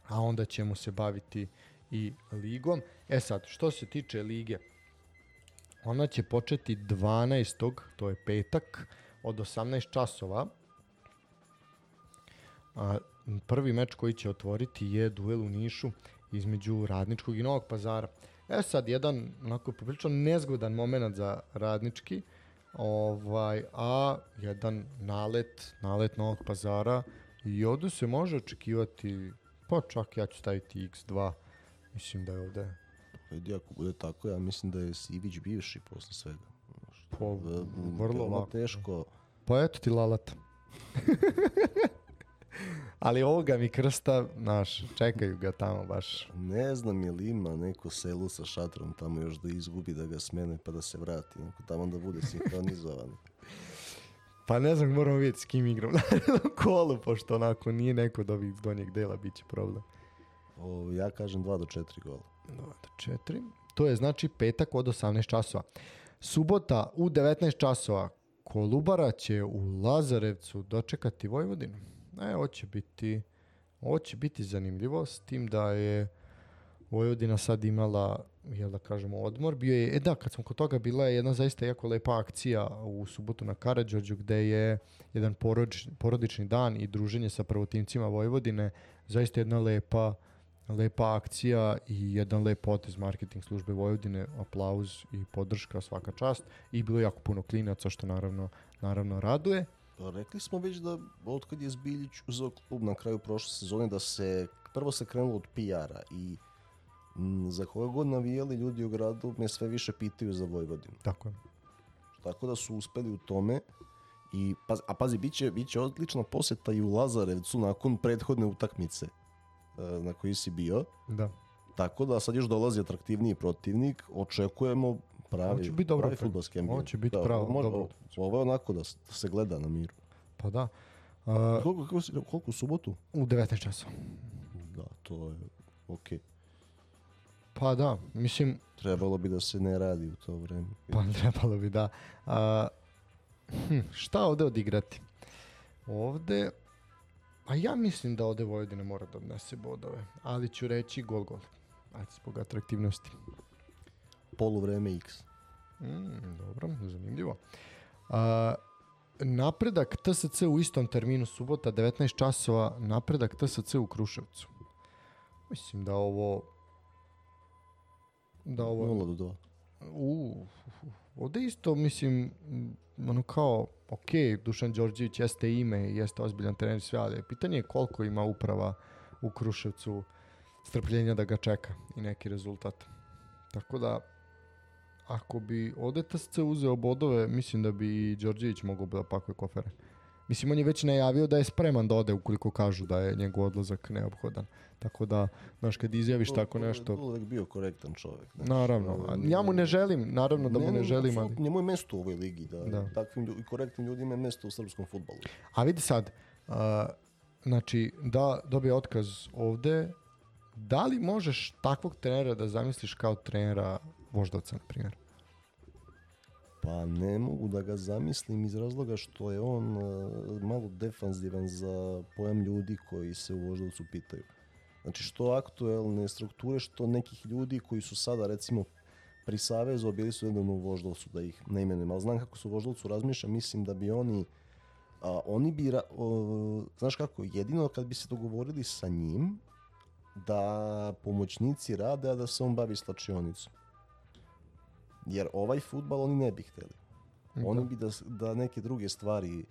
a onda ćemo se baviti i ligom. E sad, što se tiče lige, ona će početi 12. to je petak, od 18 časova. A, prvi meč koji će otvoriti je duel u Nišu između Radničkog i Novog pazara. E sad, jedan onako poprilično nezgodan moment za radnički, ovaj, a jedan nalet, nalet Novog pazara i ovde se može očekivati, pa čak ja ću staviti x2, mislim da je ovde Vidi, ako bude tako, ja mislim da je Sivić bivši posle svega. po, vrlo Veoma lako. teško. Pa eto ti lalata. Ali ovoga mi krsta, naš, čekaju ga tamo baš. Ne znam je li ima neko selu sa šatrom tamo još da izgubi, da ga smene pa da se vrati. Neko tamo da bude sinhronizovan. Pa ne znam, moramo vidjeti s kim igram na kolu, pošto onako nije neko od ovih donjeg dela, bit će problem. O, ja kažem 2 do 4 gola. 2 do 4. To je znači petak od 18 časova. Subota u 19 časova Kolubara će u Lazarevcu dočekati Vojvodinu. E, ovo će biti, ovo će biti zanimljivo s tim da je Vojvodina sad imala, jel da kažemo, odmor. Bio je, e da, kad smo kod toga, bila je jedna zaista jako lepa akcija u subotu na Karadžorđu gde je jedan porodični, porodični dan i druženje sa prvotimcima Vojvodine. Zaista jedna lepa, lepa akcija i jedan lep potez marketing službe Vojvodine, aplauz i podrška svaka čast i bilo jako puno klinaca što naravno naravno raduje. Pa rekli smo već da od kad je Zbiljić uzeo klub na kraju prošle sezone da se prvo se krenulo od PR-a i m, za koga god navijali ljudi u gradu me sve više pitaju za Vojvodinu. Tako je. Tako da su uspeli u tome i paz, a pazi biće biće odlična poseta i u Lazarevcu nakon prethodne utakmice na koji si bio. Da. Tako da sad još dolazi atraktivniji protivnik, očekujemo pravi, Ovo će biti dobra pravi utakmica. fudbalski Ovo ambijent. će biti Da, pravo- može- dobra Ovo je onako da, da se gleda na miru. Pa da. Uh, Koliko, koliko, si- koliko u subotu? u 19 časova. Da, to je okej. Pa da, mislim, Trebalo bi da se ne radi u to vreme. pa trebalo bi da. A, hm, šta ovde odigrati? Ovde, a ja mislim da ovde Vojvodina mora da odnese bodove, ali ću reći gol gol. Ajde, zbog atraktivnosti. Polu vreme X. Mm, dobro, zanimljivo. A, napredak TSC u istom terminu subota 19 časova, napredak TSC u Kruševcu. Mislim da ovo da ovo 0 do 2. U, ovde isto, mislim, ono kao, ok, Dušan Đorđević jeste ime jeste ozbiljan trener sve, ali pitanje je koliko ima uprava u Kruševcu strpljenja da ga čeka i neki rezultat. Tako da, ako bi ovde TSC uzeo bodove, mislim da bi i Đorđević mogao da pakuje kofere. Mislim, on je već najavio da je spreman da ode ukoliko kažu da je njegov odlazak neophodan. Tako da, znaš, kad izjaviš tako nešto, To je bio korektan čovjek. znaš. Naravno, a ja mu ne želim, naravno da mu ne želim, ali... Njemu je mesto u ovoj ligi, da, Da. takvim i korektnim ljudima je mesto u srpskom futbolu. A vidi sad, a, znači, da dobije otkaz ovde, da li možeš takvog trenera da zamisliš kao trenera Voždovca, na primjer? Pa ne mogu da ga zamislim iz razloga što je on uh, malo defanzivan za pojam ljudi koji se u Voždovcu pitaju. Znači što aktuelne strukture, što nekih ljudi koji su sada recimo pri Savezu, a bili su nedavno u Voždovcu, da ih ne imenujem, ali znam kako su u Voždovcu razmišlja, mislim da bi oni a, oni bi, o, znaš kako, jedino kad bi se dogovorili sa njim da pomoćnici rade, a da se on bavi slačionicom. Jer ovaj futbal oni ne bi hteli. Oni bi da, da neke druge stvari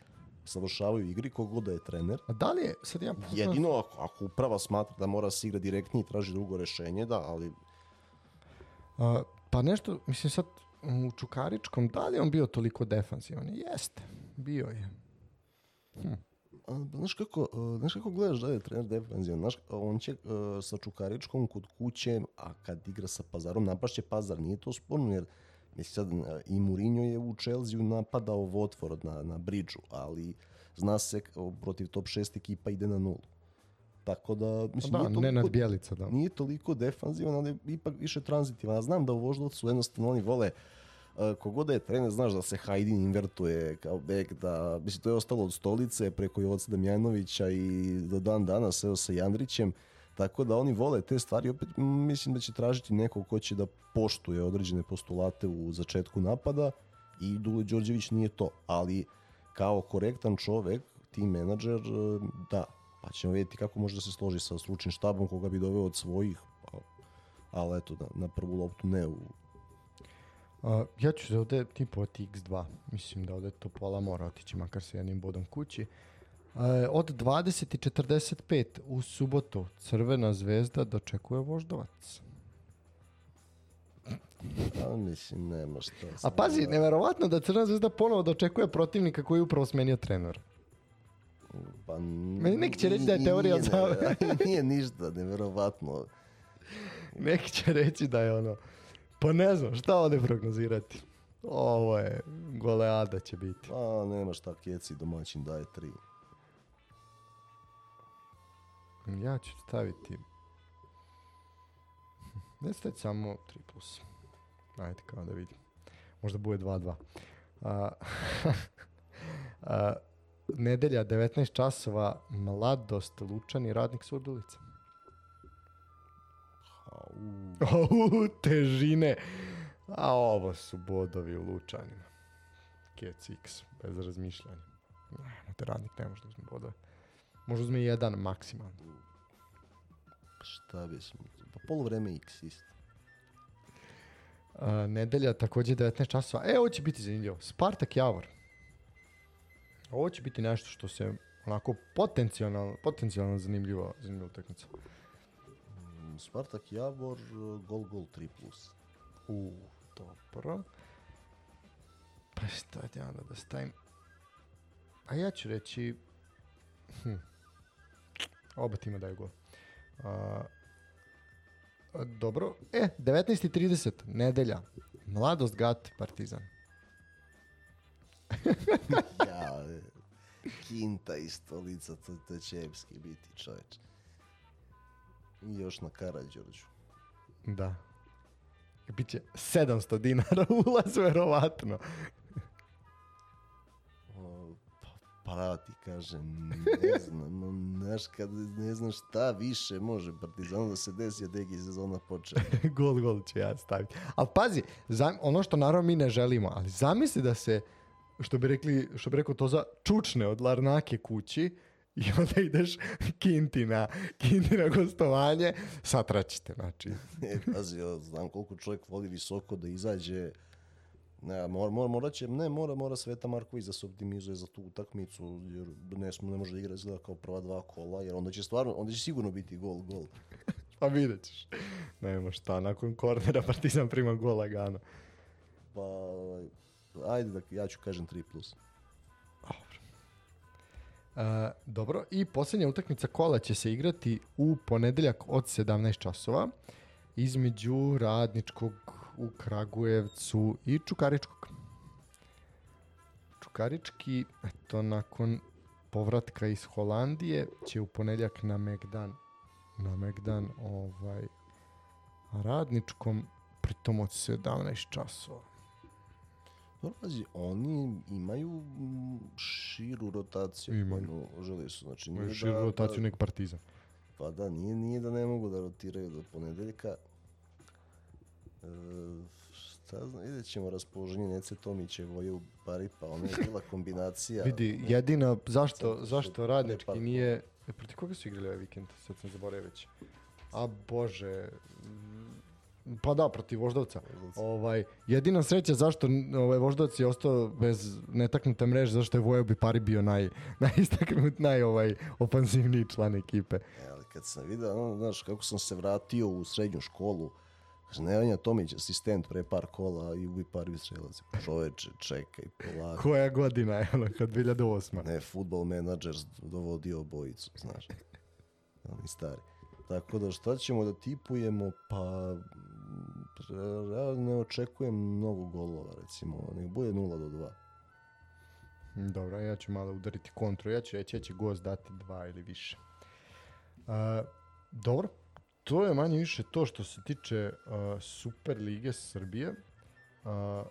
savršavaju igri, kogod da je trener. A da li je, sad ja... Jedino ako, ako uprava smatra da mora se igra direktnije i traži drugo rešenje, da, ali A, pa nešto, mislim sad, u Čukaričkom, da li je on bio toliko defansivan? Jeste, bio je. A, znaš kako, znaš kako gledaš da je trener defanzivan, znaš, on će sa Čukaričkom kod kuće, a kad igra sa Pazarom, napašće Pazar, nije to sporno, jer mislim sad, a, i Mourinho je u Chelsea napadao Watford na, na bridžu, ali zna se protiv top 6 ekipa ide na nulu. Tako da, mislim, Da, nije toliko, Nenad Bjelica, da. nije toliko defanzivan, ali ipak više tranzitivan. Ja znam da u Voždovcu jednostavno oni vole Uh, kogod da je trener, znaš da se Hajdin invertuje kao bek, da, mislim, to je ostalo od stolice preko Jovaca Damjanovića i do dan danas, evo sa Jandrićem, tako da oni vole te stvari, opet mislim da će tražiti nekog ko će da poštuje određene postulate u začetku napada i Dule Đorđević nije to, ali kao korektan čovek, tim menadžer, uh, da, pa ćemo vidjeti kako može da se složi sa stručnim štabom koga bi doveo od svojih, pa ali eto, na, na prvu loptu ne u... A, ja ću se ovde tipovati x2. Mislim da ovde to pola mora otići, makar sa jednim bodom kući. Od 20.45 u subotu Crvena zvezda dočekuje Voždovac. A mislim, nema šta. A pazi, sad, neverovatno da Crvena zvezda ponovo dočekuje protivnika koji je upravo smenio trener. Pa, Meni neki će reći da je teorija nije, zavere. Nije ništa, neverovatno. Neki će reći da je ono... Pa ne znam, šta ovde prognozirati? Ovo je, goleada će biti. A, nema šta, Keci domaćin daje tri. Ja ću staviti... Ne staviti samo 3 plus. Ajde, kao da vidim. Možda bude 2-2. A, a, nedelja, 19 časova, mladost, Lučani, radnik Surdulica. Au, težine. A ovo su bodovi u Lučanima. Kec X, bez razmišljanja. Ne, te radnik ne može da uzme bodove. Može uzme jedan maksimalno. šta bismo... Pa polovreme X isto. A, nedelja takođe 19 časova. E, ovo će biti zanimljivo. Spartak Javor. Ovo će biti nešto što se onako potencijalno, potencijalno zanimljivo, zanimljivo utakmica. Mm, Spartak Javor, gol, gol, 3 plus. U, dobro. Pa šta ja onda da stavim? A ja ću reći... Hm. Oba tima daju gol. A, a, dobro. E, 19.30, nedelja. Mladost Gat, Partizan. ja, Kinta i stolica, to, to će epski biti čoveč. I još na Karadžorđu. Da. Biće 700 dinara ulaz, verovatno. Pa, pa ti kažem, ne znam, no, znaš, kad ne znam šta više može Partizanu da se desi, a degi sezona počne. gol, gol ću ja staviti. Ali pazi, zam, ono što naravno mi ne želimo, ali zamisli da se, što bi rekli, što bi rekao to za čučne od Larnake kući i onda ideš kinti na, kinti na gostovanje, satraćite, znači. E, pazi, ja znam koliko čovjek voli visoko da izađe, ne, mora, mora, mora će, ne, mora, mora Sveta Marković da se optimizuje za tu utakmicu, jer ne, smo, ne može da igra izgleda kao prva dva kola, jer onda će stvarno, onda će sigurno biti gol, gol. Pa vidjet ćeš. Nema šta, nakon kornera Partizan prima gol lagano. Pa, ajde da ja ću kažem 3 plus. E, dobro, i posljednja utakmica kola će se igrati u ponedeljak od 17 časova između Radničkog u Kragujevcu i Čukaričkog. Čukarički, eto, nakon povratka iz Holandije će u ponedjeljak na Megdan na Megdan ovaj Radničkom pritom od 17 časova. Dobro, pazi, oni imaju širu rotaciju. Imaju. No, želi su, znači Imaju širu da, rotaciju da, nek Partizan. Pa da, nije, nije da ne mogu da rotiraju do ponedeljka. Šta znam, vidjet ćemo raspoloženje Nece Tomića i Voje Bari, pa ona je bila kombinacija. Vidi, jedina, zašto, zašto radnički ne, nije... E, protiv koga su igrali ovaj vikend? Sad sam zaboravio već. A bože... Pa da, protiv Voždovca. Voždovca. Ovaj, jedina sreća zašto ovaj, Voždovac je ostao bez netaknute mreže, zašto je Vojo Bipari bio naj, najistaknut, naj ovaj, ofanzivniji član ekipe. E, ali kad sam vidio, ono, znaš, kako sam se vratio u srednju školu, kaže, Nevanja Tomić, asistent pre par kola i ubi par strelac. Čoveče, čekaj, polako. Koja godina je ono, kad 2008. Ne, football manager dovodio obojicu, znaš. Oni stari. Tako da šta ćemo da tipujemo, pa ja ne očekujem mnogo golova, recimo, nek bude 0 do 2. Dobro, ja ću malo udariti kontru. Ja ću reći da će gost dati dva ili više. A, dobro, to je manje više to što se tiče a, Super Lige Srbije. A,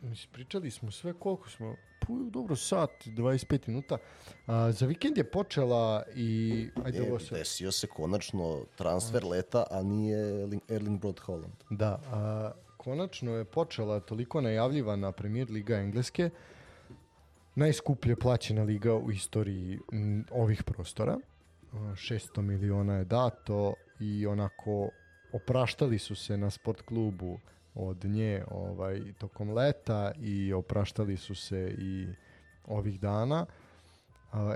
mislim, pričali smo sve koliko smo, pa dobro, sat, 25 minuta. A, za vikend je počela i... Ajde, E, ovo se... desio se konačno transfer leta, a nije Erling, Erling Brod Holland. Da, a, konačno je počela toliko najavljivana premier liga Engleske, najskuplje plaćena liga u istoriji ovih prostora. A, 600 miliona je dato i onako opraštali su se na sport klubu od nje ovaj, tokom leta i opraštali su se i ovih dana.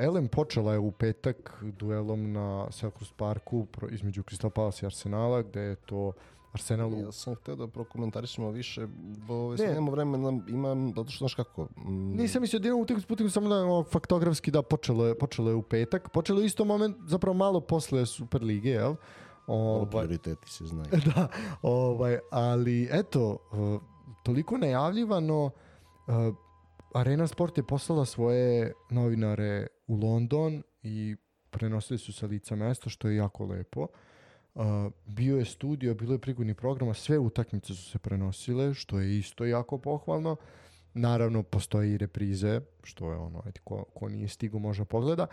Elem počela je u petak duelom na Selhurst Parku između Crystal Palace i Arsenala, gde je to Arsenalu... Ja sam htio da prokomentarišemo više, bo ne. nemamo vremena, imam, zato što znaš kako... Mm... Nisam mislio da imam utakmicu putim, samo da faktografski da počelo je, počelo je u petak. Počelo je isto moment, zapravo malo posle Super Lige, jel? Ovaj, prioriteti se znaju. Da, ovaj, ali eto, uh, toliko najavljivano, uh, Arena Sport je poslala svoje novinare u London i prenosili su sa lica mesta, što je jako lepo. Uh, bio je studio, bilo je prigodni programa, sve utakmice su se prenosile, što je isto jako pohvalno. Naravno, postoji i reprize, što je ono, ajde, ko, ko nije stigo može pogleda.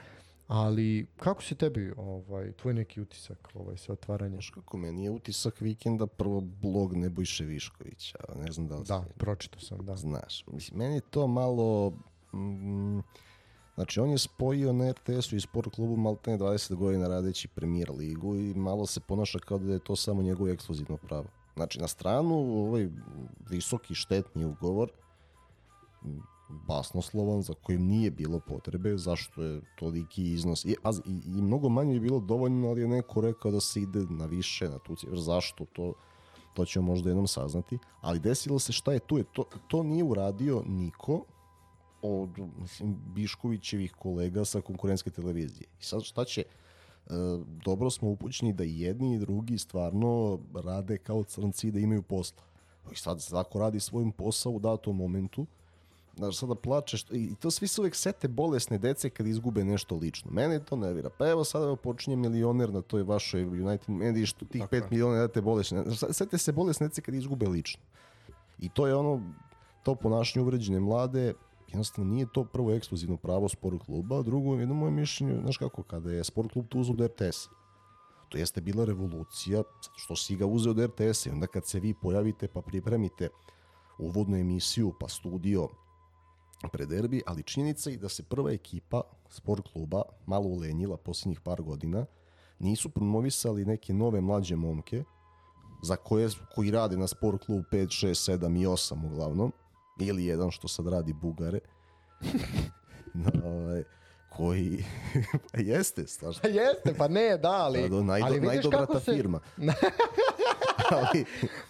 Ali kako se tebi ovaj, tvoj neki utisak ovaj, sa otvaranja? Znaš kako meni je utisak vikenda prvo blog Nebojše Viškovića. Ne znam da li Da, pročito sam, da. Znaš, mislim, meni je to malo... Mm, znači, on je spojio na RTS-u i sport klubu maltene 20 godina radeći premier ligu i malo se ponaša kao da je to samo njegovo ekskluzivno pravo. Znači, na stranu ovaj visoki štetni ugovor basnoslovan za kojim nije bilo potrebe, zašto je toliki iznos. I, a, i, i mnogo manje je bilo dovoljno, ali je neko rekao da se ide na više, na tu cifru. Zašto? To, to ćemo možda jednom saznati. Ali desilo se šta je tu. Je, to, to nije uradio niko od mislim, Biškovićevih kolega sa konkurentske televizije. I sad šta će... E, dobro smo upućeni da jedni i drugi stvarno rade kao crnci da imaju posla. I sad, ako radi svojim posao u datom momentu, Znaš, sada plačeš, i to svi se uvek sete bolesne dece kad izgube nešto lično. Mene to nervira. Pa evo sada počinje milioner na toj vašoj United Media, što tih 5 miliona date bolesne. Znaš, sete se bolesne dece kad izgube lično. I to je ono, to ponašanje uvređene mlade, jednostavno nije to prvo ekskluzivno pravo sport kluba, a drugo, jedno moje mišljenje, znaš kako, kada je sport klub tu uzeo od RTS, to jeste bila revolucija, što si ga uzeo od RTS-a i onda kad se vi pojavite pa pripremite uvodnu emisiju, pa studio, pre derbi, ali činjenica je da se prva ekipa sport kluba malo ulenjila posljednjih par godina, nisu promovisali neke nove mlađe momke, za koje, koji rade na sport klub 5, 6, 7 i 8 uglavnom, ili jedan što sad radi Bugare, ovaj, koji pa jeste, stvarno. Pa jeste, pa ne, da, ali... Da, najdo, ali najdobrata se... firma. ali,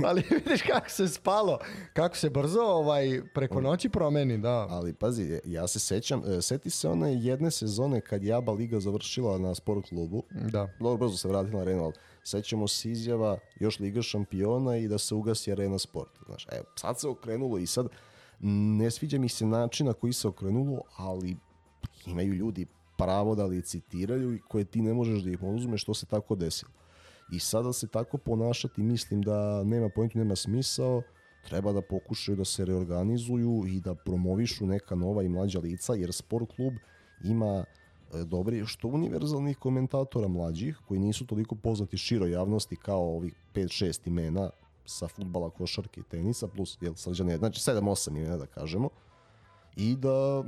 ali vidiš kako se spalo, kako se brzo ovaj preko noći promeni, da. Ali pazi, ja se sećam, e, seti se one jedne sezone kad je ABA liga završila na sport klubu. Da. Dobro brzo se vratila na arenu, ali sećamo se izjava još liga šampiona i da se ugasi arena sport. Znaš, evo, sad se okrenulo i sad ne sviđa mi se način na koji se okrenulo, ali imaju ljudi pravo da licitiraju i koje ti ne možeš da ih oduzmeš što se tako desilo. I sada se tako ponašati mislim da nema pojentu, nema smisao, treba da pokušaju da se reorganizuju i da promovišu neka nova i mlađa lica, jer sport klub ima e, dobri, što univerzalnih komentatora mlađih, koji nisu toliko poznati široj javnosti kao ovih 5-6 imena sa futbala, košarke i tenisa, plus jel, srđane, znači 7-8 imena da kažemo, i da,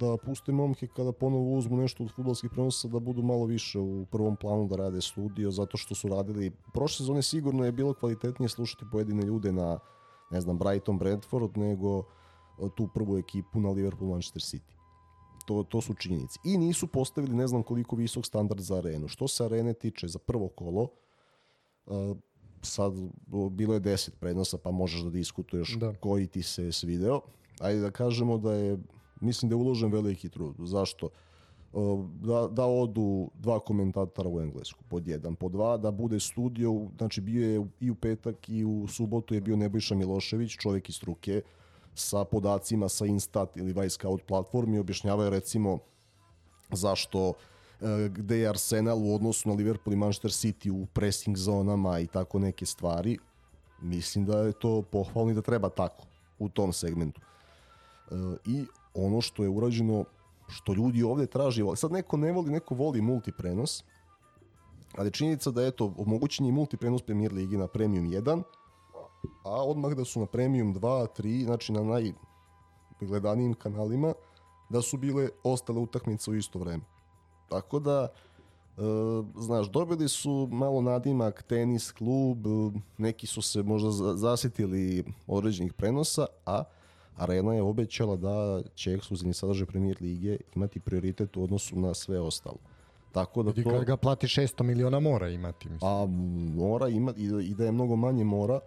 da puste momke kada ponovo uzmu nešto od futbolskih prenosa da budu malo više u prvom planu da rade studio zato što su radili. Prošle sezone sigurno je bilo kvalitetnije slušati pojedine ljude na ne znam Brighton Brentford nego tu prvu ekipu na Liverpool Manchester City. To, to su činjenice i nisu postavili ne znam koliko visok standard za arenu. Što se arene tiče za prvo kolo uh, sad bilo je 10 prednosa pa možeš da diskutuješ da. koji ti se svideo ajde da kažemo da je, mislim da je uložen veliki trud. Zašto? Da, da odu dva komentatora u englesku, pod jedan. Pod dva, da bude studio, znači bio je i u petak i u subotu je bio Nebojša Milošević, čovjek iz struke, sa podacima sa Instat ili Vice Scout platformi, objašnjavaju recimo zašto e, gde je Arsenal u odnosu na Liverpool i Manchester City u pressing zonama i tako neke stvari. Mislim da je to pohvalno i da treba tako u tom segmentu i ono što je urađeno što ljudi ovde traži, sad neko ne voli, neko voli multiprenos, ali činjenica da je to omogućen je multiprenos Premier Ligi na Premium 1, a odmah da su na Premium 2, 3, znači na najgledanijim kanalima, da su bile ostale utakmice u isto vreme. Tako da, znaš, dobili su malo nadimak tenis klub, neki su se možda zasjetili određenih prenosa, a Arena je obećala da će ekskluzivni sadržaj premijer lige imati prioritet u odnosu na sve ostalo. Tako da to... ga plati 600 miliona mora imati. Mislim. A mora imati i da je mnogo manje mora,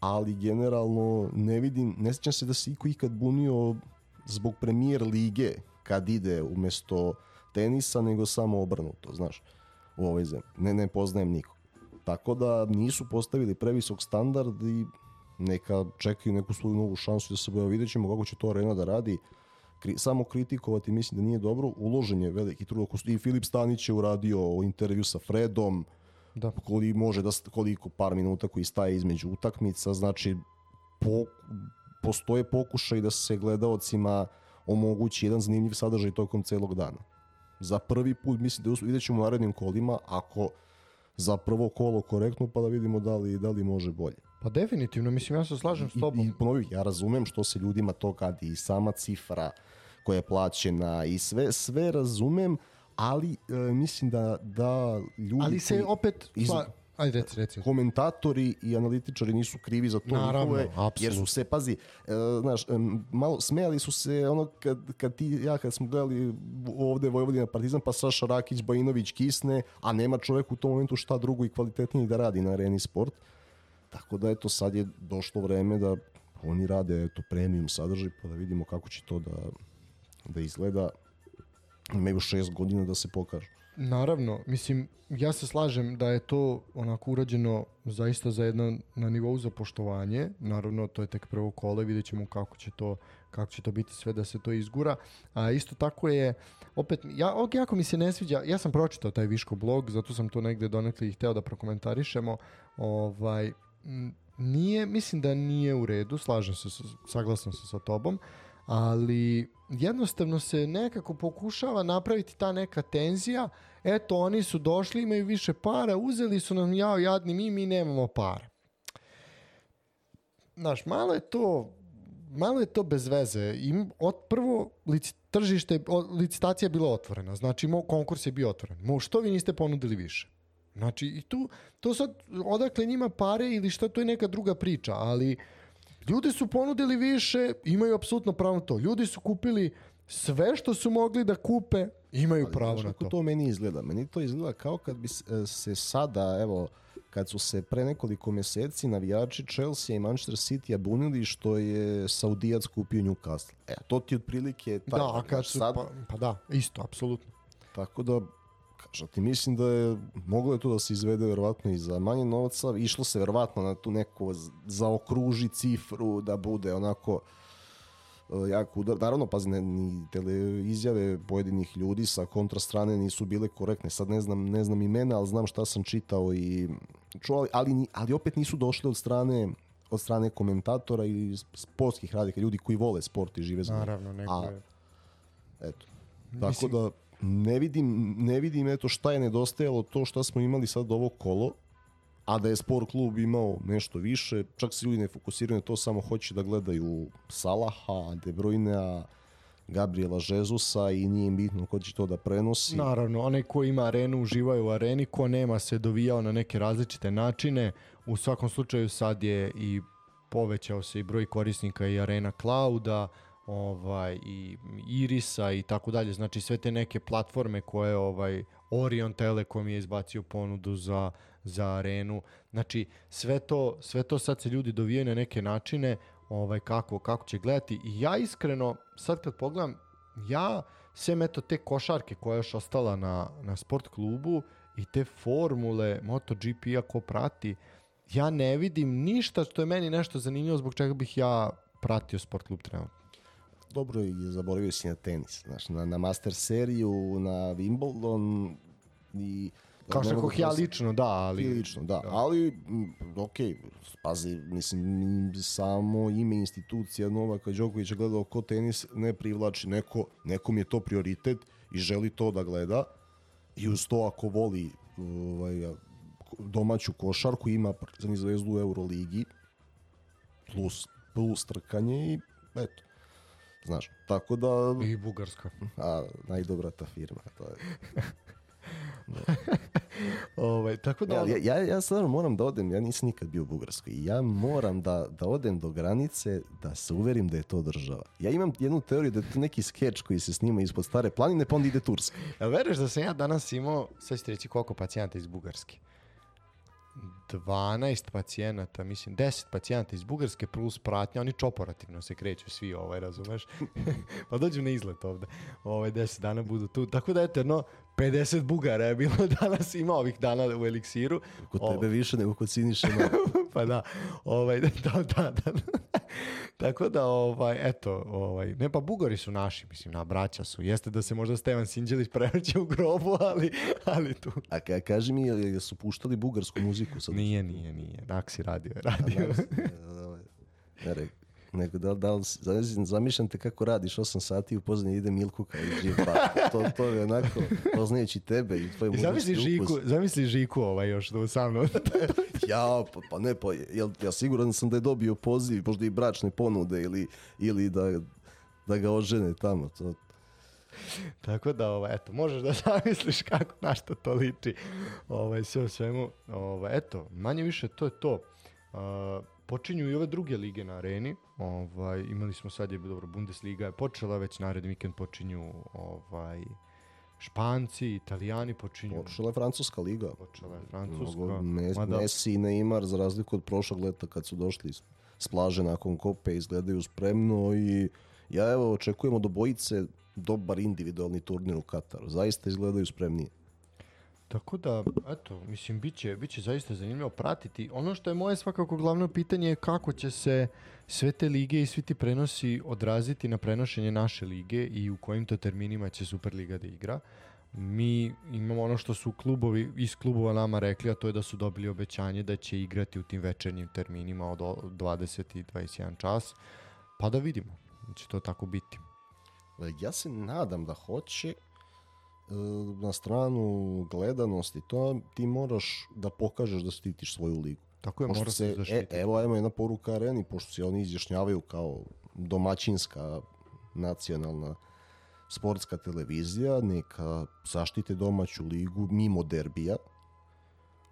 ali generalno ne vidim, ne sjećam se da se iko ikad bunio zbog premijer lige kad ide umjesto tenisa, nego samo obrnuto, znaš, u ovoj zemlji. Ne, ne poznajem nikog. Tako da nisu postavili previsok standard i neka čekaju neku svoju novu šansu da se boja vidjet ćemo kako će to arena da radi. Kri, samo kritikovati mislim da nije dobro. Uložen je veliki trud. I Filip Stanić je uradio intervju sa Fredom, da. koliko može da koliko par minuta koji staje između utakmica, znači po, postoje pokušaj da se gledaocima omogući jedan zanimljiv sadržaj tokom celog dana. Za prvi put mislim da vidjet ćemo u narednim kolima ako za prvo kolo korektno pa da vidimo da li, da li može bolje. Pa definitivno, mislim ja se slažem s tobom. I, i ja razumem što se ljudima to kadi i sama cifra koja je plaćena i sve, sve razumem, ali e, mislim da, da ljudi... Ali se opet... Iz... Pa, ajde, reci, reci. Komentatori i analitičari nisu krivi za to Naravno, njihove, jer su se, pazi, e, znaš, malo smejali su se ono kad, kad ti, ja kad smo gledali ovde Vojvodina Partizan, pa Saša Rakić, Bajinović kisne, a nema čovjek u tom momentu šta drugo i kvalitetnije da radi na areni sport. Tako da eto sad je došlo vreme da oni rade eto premium sadržaj pa da vidimo kako će to da, da izgleda. Imaju šest godina da se pokažu. Naravno, mislim, ja se slažem da je to onako urađeno zaista za jedno na nivou za poštovanje. Naravno, to je tek prvo kole, vidjet ćemo kako će to, kako će to biti sve da se to izgura. A isto tako je, opet, ja, ok, jako mi se ne sviđa, ja sam pročitao taj Viško blog, zato sam to negde donekli i hteo da prokomentarišemo. Ovaj, nije, mislim da nije u redu, slažem se, saglasan se sa tobom, ali jednostavno se nekako pokušava napraviti ta neka tenzija, eto oni su došli, imaju više para, uzeli su nam jao jadni mi, mi nemamo para. Znaš, malo je to malo je to bez veze. Im, od prvo lic, tržište, licitacija je bila otvorena, znači mo, konkurs je bio otvoren. Mo, što vi niste ponudili više? Znači, i tu, to sad, odakle njima pare ili šta, to je neka druga priča, ali ljudi su ponudili više, imaju apsolutno pravo na to. Ljudi su kupili sve što su mogli da kupe, imaju ali, pravo na to. to meni izgleda? Meni to izgleda kao kad bi se sada, evo, kad su se pre nekoliko mjeseci navijači Chelsea i Manchester City bunili što je Saudijac kupio Newcastle. E, to ti otprilike... Taj, da, a kad su, sad, pa, pa da, isto, apsolutno. Tako da, Kažem ti, mislim da je moglo je to da se izvede verovatno i za manje novca, išlo se verovatno na tu neku zaokruži cifru da bude onako uh, jako udar. Naravno, pazi, ne, ni tele izjave pojedinih ljudi sa kontra strane nisu bile korektne. Sad ne znam, ne znam imena, ali znam šta sam čitao i čuo, ali, ali opet nisu došli od strane od strane komentatora i sportskih radika, ljudi koji vole sport i žive za Naravno, neko je. Eto. Tako Mislim, da ne vidim, ne vidim eto šta je nedostajalo to što smo imali sad ovo kolo, a da je sport klub imao nešto više, čak se ljudi ne fokusiraju na to, samo hoće da gledaju Salaha, De Bruyne, Gabriela Žezusa i nije im bitno ko će to da prenosi. Naravno, onaj ko ima arenu uživaju u areni, ko nema se dovijao na neke različite načine. U svakom slučaju sad je i povećao se i broj korisnika i arena clouda, ovaj i Irisa i tako dalje, znači sve te neke platforme koje ovaj Orion Telekom je izbacio ponudu za za arenu. Znači sve to sve to sad se ljudi dovijaju na neke načine, ovaj kako kako će gledati. I ja iskreno sad kad pogledam ja sem eto te košarke koja je još ostala na, na sport klubu i te formule MotoGP ako prati, ja ne vidim ništa što je meni nešto zanimljivo zbog čega bih ja pratio sport klub trenutno dobro i zaboravio si na tenis. Znaš, na, na Master seriju, na Wimbledon i... Kao što kako ja lično, da, ali... Lično, da, da. ali, ok, pazi, mislim, samo ime institucija Novaka Đokovića gledao ko tenis ne privlači, neko, nekom je to prioritet i želi to da gleda i uz to ako voli ovaj, domaću košarku, ima Partizan zvezdu u Euroligi, plus, plus trkanje i eto. Znaš, tako da... I Bugarska. A, najdobra ta firma, to je. ovaj, tako da... Ja, ja, ja stvarno moram da odem, ja nisam nikad bio u Bugarskoj. Ja moram da, da odem do granice, da se uverim da je to država. Ja imam jednu teoriju da je to neki skeč koji se snima ispod stare planine, pa onda ide Turska. Jel veruješ da sam ja danas imao, sad ćete reći koliko pacijenta iz Bugarske? 12 pacijenata, mislim 10 pacijenata iz Bugarske plus pratnja, oni čoporativno se kreću svi, ovaj, razumeš? pa dođu na izlet ovde, ovaj, 10 dana budu tu, tako da eto, jedno 50 Bugara je bilo danas, ima ovih dana u Eliksiru. Kod tebe o... više nego kod Siniše. pa da, ovaj, da, da, da. Tako da, ovaj, eto, ovaj, ne pa Bugari su naši, mislim, na braća su. Jeste da se možda Stevan Sinđelić prevrće u grobu, ali, ali tu. A ka, kaži mi, jel su puštali bugarsku muziku? Sad? Nije, nije, nije. Naksi radio je radio. A, da, nego da, da zamišljam te kako radiš 8 sati i u pozadnji ide Milku kao i pa to, to je onako, poznajući tebe i tvoj zamisli Žiku, zamisli Žiku ovaj još da sa mnom. ja, pa, pa ne, pa jel, ja siguran sam da je dobio poziv, možda i bračne ponude ili, ili da, da ga ožene tamo. To, Tako da, ovaj, eto, možeš da zamisliš kako na što to liči. Ovaj, sve o svemu. Ovaj, eto, manje više to je to. Uh, počinju i ove druge lige na areni. Ovaj, imali smo sad je dobro Bundesliga je počela, već naredni vikend počinju ovaj Španci, Italijani počinju. Počela je Francuska liga. Počela je Francuska. Mes, Mada... Messi i Neymar, za razliku od prošlog leta kad su došli s plaže nakon kope, izgledaju spremno i ja evo očekujemo do bojice dobar individualni turnir u Kataru. Zaista izgledaju spremnije. Tako da, eto, mislim, bit će, bit će zaista zanimljivo pratiti. Ono što je moje svakako glavno pitanje je kako će se sve te lige i svi ti prenosi odraziti na prenošenje naše lige i u kojim to terminima će Superliga da igra. Mi imamo ono što su klubovi iz klubova nama rekli, a to je da su dobili obećanje da će igrati u tim večernjim terminima od 20 i 21 čas. Pa da vidimo, da će to tako biti. Ja se nadam da hoće, na stranu gledanosti, to ti moraš da pokažeš da štitiš svoju ligu. Tako je, mora se zaštiti. E, evo, ajmo jedna poruka areni, pošto se oni izjašnjavaju kao domaćinska nacionalna sportska televizija, neka zaštite domaću ligu mimo derbija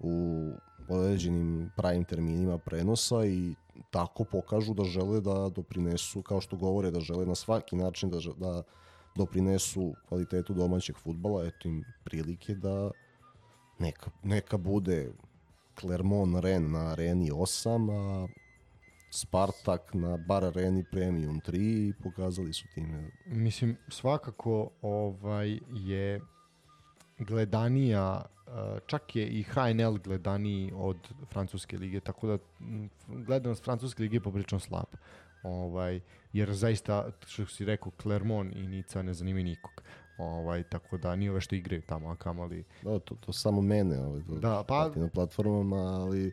u određenim pravim terminima prenosa i tako pokažu da žele da doprinesu, kao što govore, da žele na svaki način da, da doprinesu kvalitetu domaćeg futbala, eto im prilike da neka, neka bude Clermont Ren na areni 8, a Spartak na bar areni Premium 3 i pokazali su time. Mislim, svakako ovaj je gledanija čak je i HNL gledaniji od francuske lige, tako da gledanost francuske lige je poprilično slab. Ovaj, jer zaista, što si rekao, Clermont i Nica ne zanimaju nikog. Ovaj, tako da nije ove što igraju tamo, a kamali... Da, to, to samo mene, ovaj, to da, pa... na platformama, ali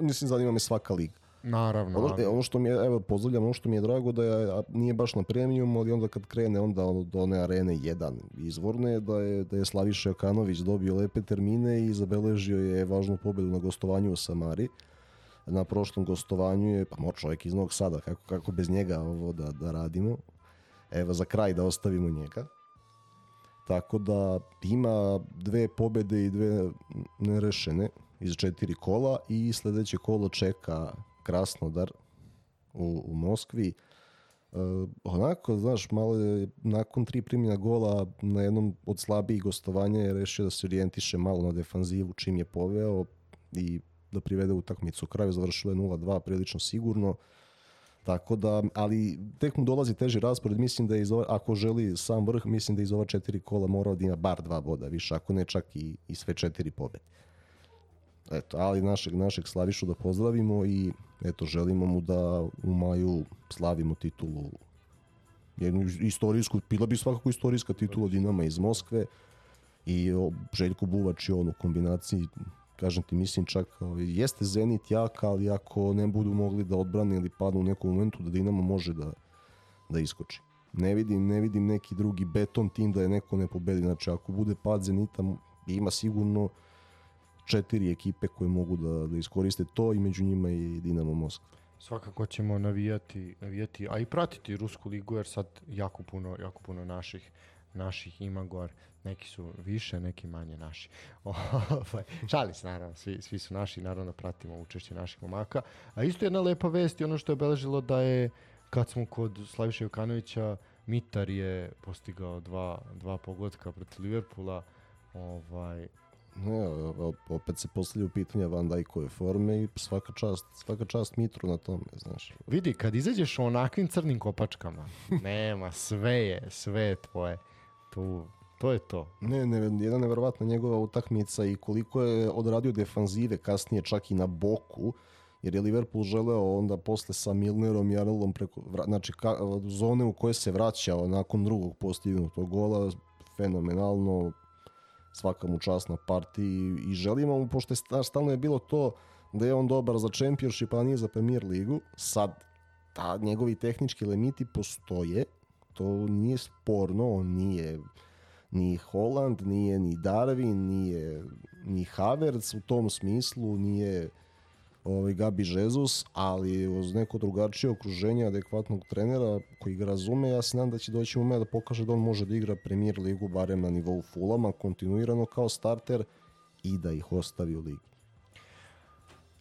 mislim zanima me svaka liga. Naravno. Ono, e, ono što mi je, evo, pozdravljam, ono što mi je drago da je, a, nije baš na premium, ali onda kad krene onda do one arene 1 izvorne, da je, da je Slaviša Jokanović dobio lepe termine i zabeležio je važnu pobedu na gostovanju u Samari na prošlom gostovanju je, pa mora čovjek iz Novog Sada, kako, kako bez njega ovo da, da radimo. Evo za kraj da ostavimo njega. Tako da ima dve pobede i dve nerešene iz četiri kola i sledeće kolo čeka Krasnodar u, u Moskvi. Uh, onako, znaš, malo je nakon tri primjena gola na jednom od slabijih gostovanja je rešio da se orijentiše malo na defanzivu čim je poveo i da privede utakmicu. Kraju završilo je 0-2 prilično sigurno. Tako da, ali tek mu dolazi teži raspored, mislim da je iz ova, ako želi sam vrh, mislim da iz ova četiri kola morao da ima bar dva boda više, ako ne čak i, i sve četiri pobede. Eto, ali našeg, našeg Slavišu da pozdravimo i eto, želimo mu da u maju slavimo titulu jednu istorijsku, bila bi svakako istorijska titula Dinama iz Moskve i Željko Buvač i on u kombinaciji kažem ti, mislim čak ovaj, jeste Zenit jak, ali ako ne budu mogli da odbrane ili padnu u nekom momentu da Dinamo može da, da iskoči. Ne vidim, ne vidim neki drugi beton tim da je neko ne pobedi. Znači, ako bude pad Zenita, ima sigurno četiri ekipe koje mogu da, da iskoriste to i među njima i Dinamo Moskva. Svakako ćemo navijati, navijati, a i pratiti Rusku ligu jer sad jako puno, jako puno naših naših ima gore, neki su više, neki manje naši. Ovaj, šali se, naravno, svi, svi su naši, naravno pratimo učešće naših momaka. A isto jedna lepa vest i ono što je obeležilo da je, kad smo kod Slaviša Jukanovića, Mitar je postigao dva, dva pogodka protiv Liverpoola, ovaj, Ne, opet se postavljaju pitanja Van Dijkove forme i svaka čast, svaka čast Mitru na tome, znaš. Vidi, kad izađeš onakvim crnim kopačkama, nema, sve je, sve je tvoje. Tu, to je to. Ne, ne, jedna neverovatna njegova utakmica i koliko je odradio defanzive kasnije čak i na boku, jer je Liverpool želeo onda posle sa Milnerom i Arnoldom preko, znači ka, zone u koje se vraćao nakon drugog postignutog gola, fenomenalno, svaka mu čast na partiji i želimo mu, pošto je stalno je bilo to da je on dobar za Championship, a nije za Premier ligu, sad ta, njegovi tehnički limiti postoje, to nije sporno, on nije ni Holland, nije ni Darwin, nije ni Havertz u tom smislu, nije ovaj, Gabi Jesus, ali uz neko drugačije okruženje adekvatnog trenera koji ga razume, ja se nadam da će doći ume da pokaže da on može da igra premier ligu barem na nivou Fulama, kontinuirano kao starter i da ih ostavi u ligi.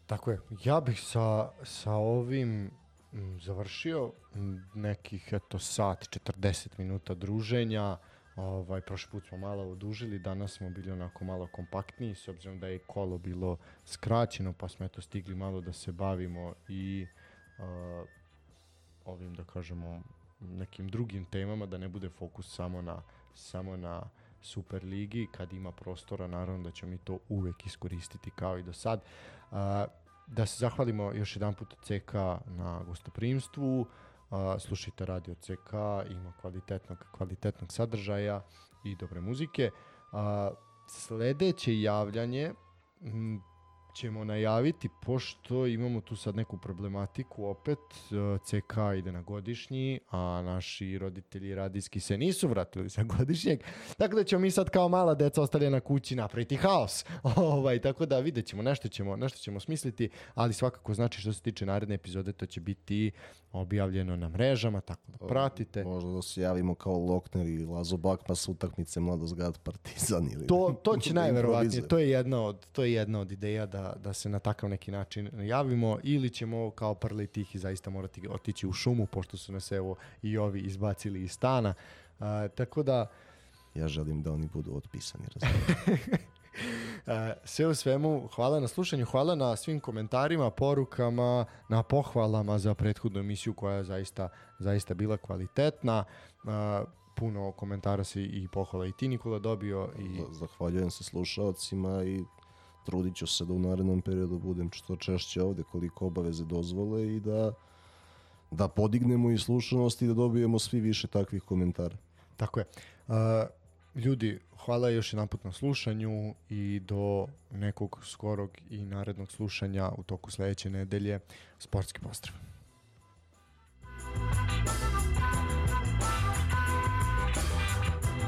Tako je. Ja bih sa, sa ovim završio nekih eto sat 40 minuta druženja Ovaj, prošli put smo malo odužili, danas smo bili onako malo kompaktniji, s obzirom da je kolo bilo skraćeno, pa smo eto stigli malo da se bavimo i uh, ovim, da kažemo, nekim drugim temama, da ne bude fokus samo na, samo na Super ligi, kad ima prostora, naravno da ćemo mi to uvek iskoristiti kao i do sad. Uh, da se zahvalimo još jedan put CK na gostoprimstvu, a, slušajte radio CK, ima kvalitetnog, kvalitetnog sadržaja i dobre muzike. A, sledeće javljanje m, ćemo najaviti, pošto imamo tu sad neku problematiku opet, e, CK ide na godišnji, a naši roditelji radijski se nisu vratili sa godišnjeg, tako da ćemo mi sad kao mala deca ostavljena kući napraviti haos. ovaj, tako da vidjet ćemo, nešto ćemo, nešto ćemo smisliti, ali svakako znači što se tiče naredne epizode, to će biti objavljeno na mrežama, tako da pratite. Možda da se javimo kao Lokner i Lazo Bak, pa su utakmice Mladozgrad Partizan ili... To, to će najverovatnije, to je jedna od, to je jedna od ideja da, da se na takav neki način javimo ili ćemo kao prli tih i zaista morati otići u šumu, pošto su nas evo i ovi izbacili iz stana. A, tako da... Ja želim da oni budu otpisani, sve u svemu, hvala na slušanju, hvala na svim komentarima, porukama, na pohvalama za prethodnu emisiju koja je zaista, zaista bila kvalitetna. Puno komentara se i pohvala i ti Nikola dobio. I... Zahvaljujem se slušalcima i trudit ću se da u narednom periodu budem što češće ovde koliko obaveze dozvole i da da podignemo i slušanost i da dobijemo svi više takvih komentara. Tako je. Uh, Ljudi, hvala još jedan put na slušanju i do nekog skorog i narednog slušanja u toku sledeće nedelje. Sportski pozdrav!